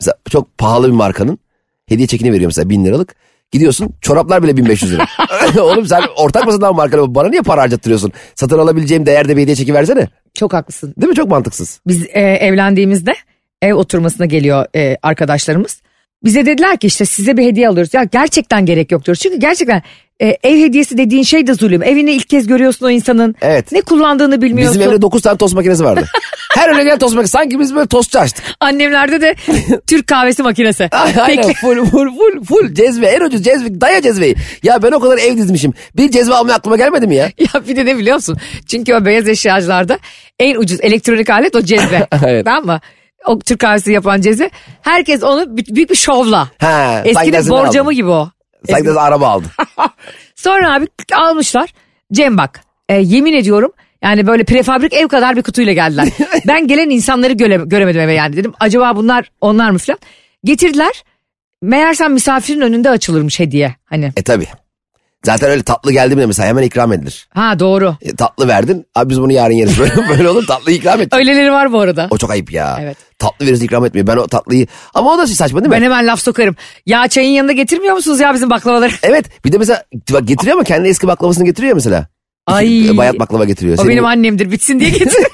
S3: Mesela çok pahalı bir markanın hediye çekini veriyor mesela bin liralık. Gidiyorsun çoraplar bile 1500 lira. Oğlum sen ortak mısın lan markayla? Bana niye para harcattırıyorsun? Satın alabileceğim değerde bir hediye çeki versene.
S2: Çok haklısın.
S3: Değil mi? Çok mantıksız.
S2: Biz e, evlendiğimizde ev oturmasına geliyor e, arkadaşlarımız. Bize dediler ki işte size bir hediye alıyoruz. Ya gerçekten gerek yok diyoruz. Çünkü gerçekten e, ev hediyesi dediğin şey de zulüm. Evini ilk kez görüyorsun o insanın.
S3: Evet.
S2: Ne kullandığını bilmiyorsun.
S3: Bizim evde 9 tane tost makinesi vardı. Her öyle gelen tost makinesi. Sanki biz böyle tostçu açtık.
S2: Annemlerde de Türk kahvesi makinesi.
S3: Aynen full full full full cezve en ucuz cezve daya cezveyi. Ya ben o kadar ev dizmişim. Bir cezve almaya aklıma gelmedi mi ya?
S2: Ya bir de ne biliyor musun? Çünkü o beyaz eşyacılarda en ucuz elektronik alet o cezve.
S3: Evet.
S2: Tamam mı? O Türk kahvesi yapan cezve. Herkes onu büyük bir şovla.
S3: Sanki
S2: Eskinin borcamı
S3: aldım.
S2: gibi o.
S3: Sanki de araba aldı.
S2: Sonra abi almışlar. Cem bak e, yemin ediyorum yani böyle prefabrik ev kadar bir kutuyla geldiler. ben gelen insanları göre, göremedim eve yani dedim acaba bunlar onlar mı falan. Getirdiler. Meğersem misafirin önünde açılırmış hediye. Hani
S3: E tabi. Zaten öyle tatlı geldi mi de mesela hemen ikram edilir.
S2: ha doğru.
S3: E, tatlı verdin. Abi biz bunu yarın yeriz. Böyle, böyle olur tatlı ikram et.
S2: Öyleleri var bu arada.
S3: O çok ayıp ya.
S2: Evet.
S3: Tatlı verirse ikram etmiyor. Ben o tatlıyı... Ama o da saçma değil mi?
S2: Ben hemen laf sokarım. Ya çayın yanında getirmiyor musunuz ya bizim baklavaları?
S3: Evet bir de mesela bak getiriyor ama kendi eski baklavasını getiriyor mesela.
S2: Ay.
S3: Bayat baklava getiriyor.
S2: O
S3: Senin-
S2: benim annemdir bitsin diye getir.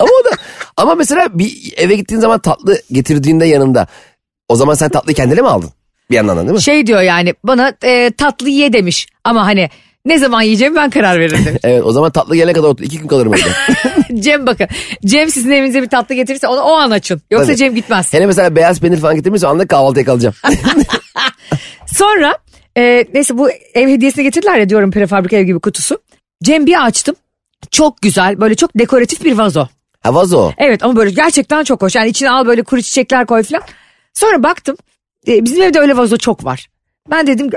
S3: ama o da ama mesela bir eve gittiğin zaman tatlı getirdiğinde yanında o zaman sen tatlıyı kendine mi aldın? Bir yandan da değil mi?
S2: Şey diyor yani bana e, tatlı ye demiş ama hani ne zaman yiyeceğimi ben karar veririm demiş.
S3: Evet o zaman tatlı gelene kadar otur. iki gün kalırım evde.
S2: Cem bakın Cem sizin evinize bir tatlı getirirse onu o an açın. Yoksa
S3: Tabii.
S2: Cem gitmez.
S3: Hele mesela beyaz peynir falan getirmişse anlık kahvaltıya kalacağım.
S2: Sonra e, neyse bu ev hediyesini getirdiler ya diyorum prefabrika ev gibi kutusu. Cem bir açtım. Çok güzel böyle çok dekoratif bir vazo.
S3: ha vazo.
S2: Evet ama böyle gerçekten çok hoş. Yani içine al böyle kuru çiçekler koy falan. Sonra baktım e, bizim evde öyle vazo çok var. Ben dedim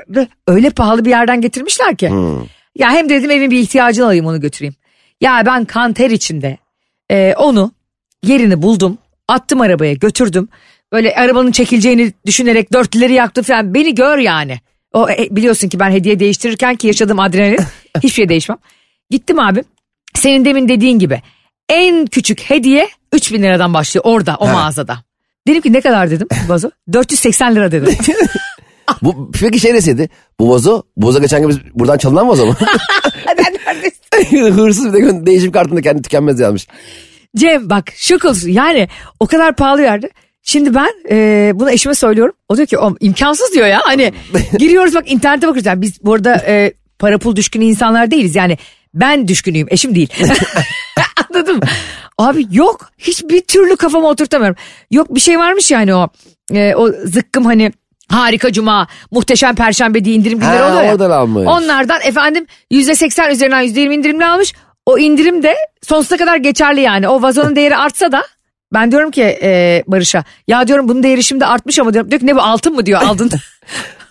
S2: öyle pahalı bir yerden getirmişler ki. Ya hem dedim evin bir ihtiyacını alayım onu götüreyim. Ya ben kan ter içinde e, onu yerini buldum. Attım arabaya götürdüm. Böyle arabanın çekileceğini düşünerek dörtlüleri yaktım falan. Beni gör yani. O e, biliyorsun ki ben hediye değiştirirken ki yaşadığım adrenalin hiçbir şey değişmem. Gittim abi. Senin demin dediğin gibi en küçük hediye 3000 liradan başlıyor orada o mağazada. Dedim ki ne kadar dedim vazo? 480 lira dedim.
S3: Bu, peki şey deseydi bu vazo, bu vazo geçen gün biz buradan çalınan vazo mu?
S2: ben neredesin?
S3: Hırsız bir de değişim kartında kendi tükenmez yazmış.
S2: Cem bak şok olsun yani o kadar pahalı yerde. Şimdi ben e, bunu eşime söylüyorum. O diyor ki o imkansız diyor ya. Hani giriyoruz bak internete bakıyoruz. Yani biz burada e, para pul düşkünü insanlar değiliz. Yani ben düşkünüyüm eşim değil. Abi yok hiçbir türlü kafama oturtamıyorum. Yok bir şey varmış yani o e, o zıkkım hani harika cuma muhteşem perşembe diye indirim günleri
S3: Ha,
S2: oluyor ya.
S3: oradan almış.
S2: Onlardan efendim yüzde seksen üzerinden yüzde yirmi indirimli almış. O indirim de sonsuza kadar geçerli yani. O vazonun değeri artsa da ben diyorum ki e, Barış'a ya diyorum bunun değeri şimdi artmış ama diyorum. Diyor ki ne bu altın mı diyor aldın.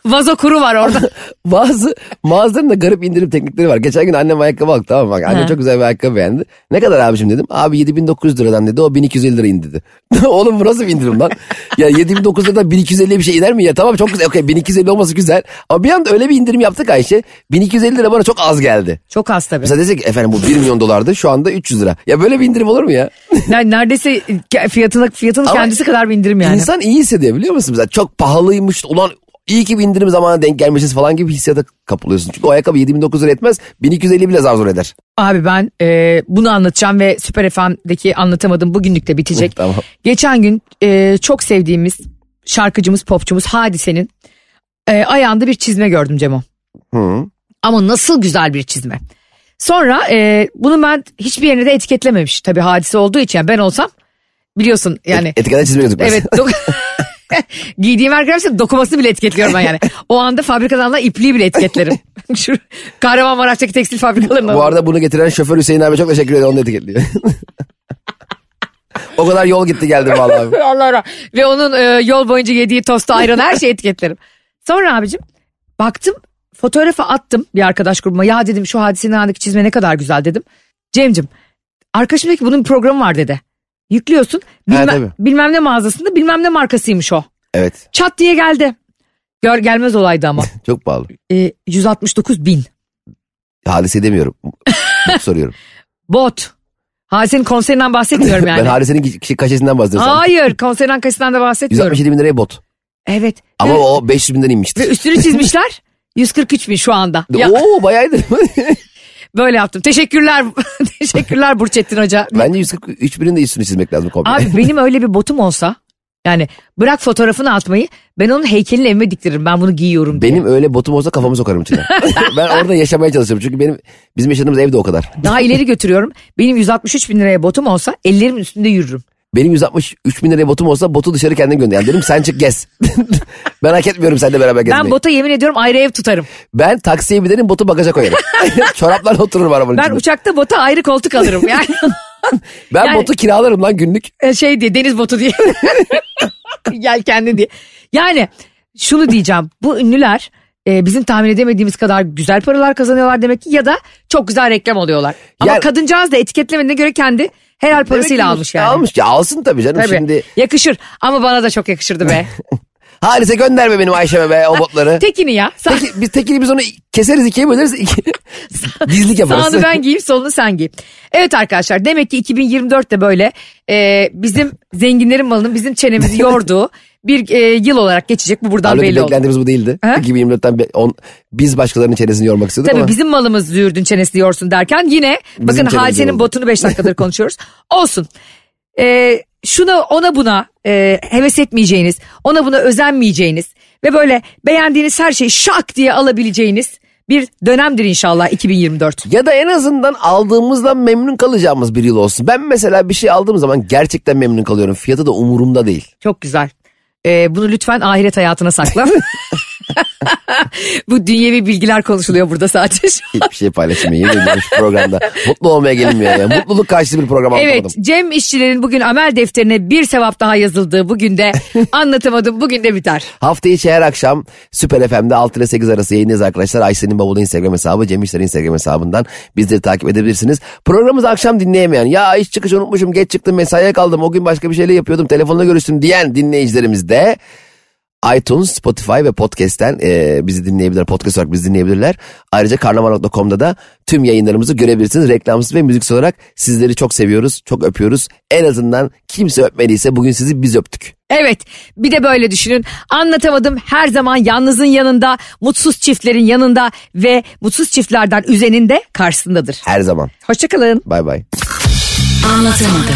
S2: Vazo kuru var orada.
S3: Bazı mağazaların da garip indirim teknikleri var. Geçen gün annem ayakkabı aldı tamam? Bak annem
S2: Ha.
S3: çok güzel bir ayakkabı beğendi. Ne kadar abicim dedim. Abi 7900 liradan dedi. O 1250 lira indi dedi. Oğlum bu nasıl bir indirim lan? ya 7900 liradan 1250 bir şey iner mi ya? Tamam çok güzel. Okey 1250 olması güzel. Ama bir anda öyle bir indirim yaptık Ayşe. 1250 lira bana çok az geldi.
S2: Çok az tabii.
S3: Mesela desek ki efendim bu 1 milyon dolardı şu anda 300 lira. Ya böyle bir indirim olur mu ya?
S2: Yani neredeyse fiyatını, fiyatının
S3: Ama
S2: kendisi kadar bir indirim yani.
S3: İnsan iyi hissediyor biliyor musun? Mesela çok pahalıymış. Ulan iyi ki bir indirim zamanına denk gelmişiz falan gibi hissiyata kapılıyorsun. Çünkü o ayakkabı 7900 lira etmez. 1250 bile zar zor eder.
S2: Abi ben e, bunu anlatacağım ve Süper FM'deki anlatamadım bugünlük de bitecek.
S3: Tamam.
S2: Geçen gün e, çok sevdiğimiz şarkıcımız, popçumuz Hadise'nin e, ayağında bir çizme gördüm Cemo.
S3: Hı.
S2: Ama nasıl güzel bir çizme. Sonra e, bunu ben hiçbir yerine de etiketlememiş. Tabii hadise olduğu için yani ben olsam biliyorsun yani.
S3: Etikete çizme gözükmez.
S2: Evet. Giydiğim her dokumasını bile etiketliyorum ben yani. O anda fabrikadan alınan ipliği bile etiketlerim. Şu Kahramanmaraş'taki tekstil fabrikalarına.
S3: Bu arada bunu getiren şoför Hüseyin abi çok teşekkür ederim. Onu da etiketliyor. o kadar yol gitti geldi vallahi.
S2: Allah Allah. Ve onun e, yol boyunca yediği tostu ayran her şeyi etiketlerim. Sonra abicim baktım fotoğrafı attım bir arkadaş grubuma. Ya dedim şu hadisenin anındaki çizme ne kadar güzel dedim. Cemcim arkadaşım dedi ki bunun bir programı var dedi. Yüklüyorsun bilmem,
S3: tabii.
S2: bilmem ne mağazasında bilmem ne markasıymış o.
S3: Evet.
S2: Çat diye geldi. Gör gelmez olaydı ama.
S3: Çok pahalı.
S2: E, 169 bin.
S3: Hadise demiyorum. soruyorum.
S2: Bot. Hadisenin konserinden bahsetmiyorum yani.
S3: Ben hadisenin kişi kaçesinden bahsediyorum.
S2: Hayır konserden kaçısından da bahsetmiyorum.
S3: 167 bin liraya bot.
S2: Evet.
S3: Ama
S2: Evet.
S3: o 500 binden inmişti.
S2: Ve üstünü çizmişler. 143 bin şu anda. Ya,
S3: Oo bayağıydı.
S2: Böyle yaptım. Teşekkürler. Teşekkürler Burçettin Hoca.
S3: Bence 143 binin de üstünü çizmek lazım komple.
S2: Abi benim öyle bir botum olsa yani bırak fotoğrafını atmayı ben onun heykelini evime diktiririm. Ben bunu giyiyorum diye.
S3: Benim öyle botum olsa kafamı sokarım içine. ben orada yaşamaya çalışıyorum. Çünkü benim bizim yaşadığımız evde o kadar.
S2: Daha ileri götürüyorum. Benim 163 bin liraya botum olsa ellerimin üstünde yürürüm.
S3: Benim 163 bin liraya botum olsa botu dışarı kendim gönder. Yani dedim sen çık gez. ben hak etmiyorum seninle beraber gezmeyi.
S2: Ben
S3: Ben,
S2: bota yemin ediyorum ayrı ev tutarım.
S3: taksiye binerim botu bagaja koyarım. Çoraplarla otururum arabanın
S2: Ben
S3: içinde.
S2: uçakta bota ayrı koltuk alırım. Yani
S3: ben
S2: yani-
S3: botu kiralarım lan günlük.
S2: e, şey diye deniz botu diye. Gel kendi diye. Yani şunu diyeceğim. Bu ünlüler e, bizim tahmin edemediğimiz kadar güzel paralar kazanıyorlar demek ki ya da çok güzel reklam oluyorlar. Ama
S3: Yani-
S2: kadıncağız da etiketlemediğine göre kendi helal parasıyla
S3: ki
S2: almış yani.
S3: Almış ya alsın tabii canım
S2: Tabii.
S3: şimdi.
S2: Yakışır ama bana da çok yakışırdı be.
S3: Halise gönderme benim Ayşe'me be o botları.
S2: Tekini ya. Sa-
S3: Peki, biz tekini biz onu keseriz ikiye böleriz. Iki... Dizlik yaparız.
S2: Sağını ben giyeyim solunu sen giy. Evet arkadaşlar demek ki 2024'te böyle e, bizim zenginlerin malının bizim çenemizi yorduğu bir e, yıl olarak geçecek. Bu buradan
S3: Halbuki
S2: belli oldu.
S3: beklentimiz bu değildi.
S2: Ha?
S3: 2024'ten be- on, biz başkalarının çenesini yormak istiyorduk
S2: Tabii
S3: ama
S2: bizim malımız züğürdün çenesini yorsun derken yine bakın
S3: çenemiz
S2: hadisenin botunu 5 dakikadır konuşuyoruz. Olsun. Ee, şuna ona buna e, heves etmeyeceğiniz, ona buna özenmeyeceğiniz ve böyle beğendiğiniz her şeyi şak diye alabileceğiniz bir dönemdir inşallah 2024.
S3: ya da en azından aldığımızdan memnun kalacağımız bir yıl olsun. Ben mesela bir şey aldığım zaman gerçekten memnun kalıyorum. Fiyatı da umurumda değil.
S2: Çok güzel. Ee, bunu lütfen ahiret hayatına sakla. Bu dünyevi bilgiler konuşuluyor burada sadece. şu an.
S3: Hiçbir şey paylaşmayın. Ediyorum şu programda. Mutlu olmaya gelinmiyor ya. Mutluluk karşıtı bir program
S2: Evet
S3: anlatamadım.
S2: Cem işçilerin bugün amel defterine bir sevap daha yazıldığı bugün de anlatamadım bugün de biter.
S3: Hafta içi her akşam Süper FM'de 6 ile 8 arası yayındayız arkadaşlar. Ayşe'nin bavulu Instagram hesabı, Cem İşler'in Instagram hesabından bizleri takip edebilirsiniz. Programımızı akşam dinleyemeyen, ya iş çıkışı unutmuşum, geç çıktım, mesaiye kaldım, o gün başka bir şeyle yapıyordum, telefonla görüştüm diyen dinleyicilerimiz de iTunes, Spotify ve Podcast'ten e, bizi dinleyebilirler. Podcast olarak bizi dinleyebilirler. Ayrıca karnaval.com'da da tüm yayınlarımızı görebilirsiniz. Reklamsız ve müziksiz olarak sizleri çok seviyoruz, çok öpüyoruz. En azından kimse öpmediyse bugün sizi biz öptük.
S2: Evet bir de böyle düşünün anlatamadım her zaman yalnızın yanında mutsuz çiftlerin yanında ve mutsuz çiftlerden üzeninde karşısındadır.
S3: Her zaman.
S2: Hoşçakalın.
S3: Bay bay.
S4: Anlatamadım.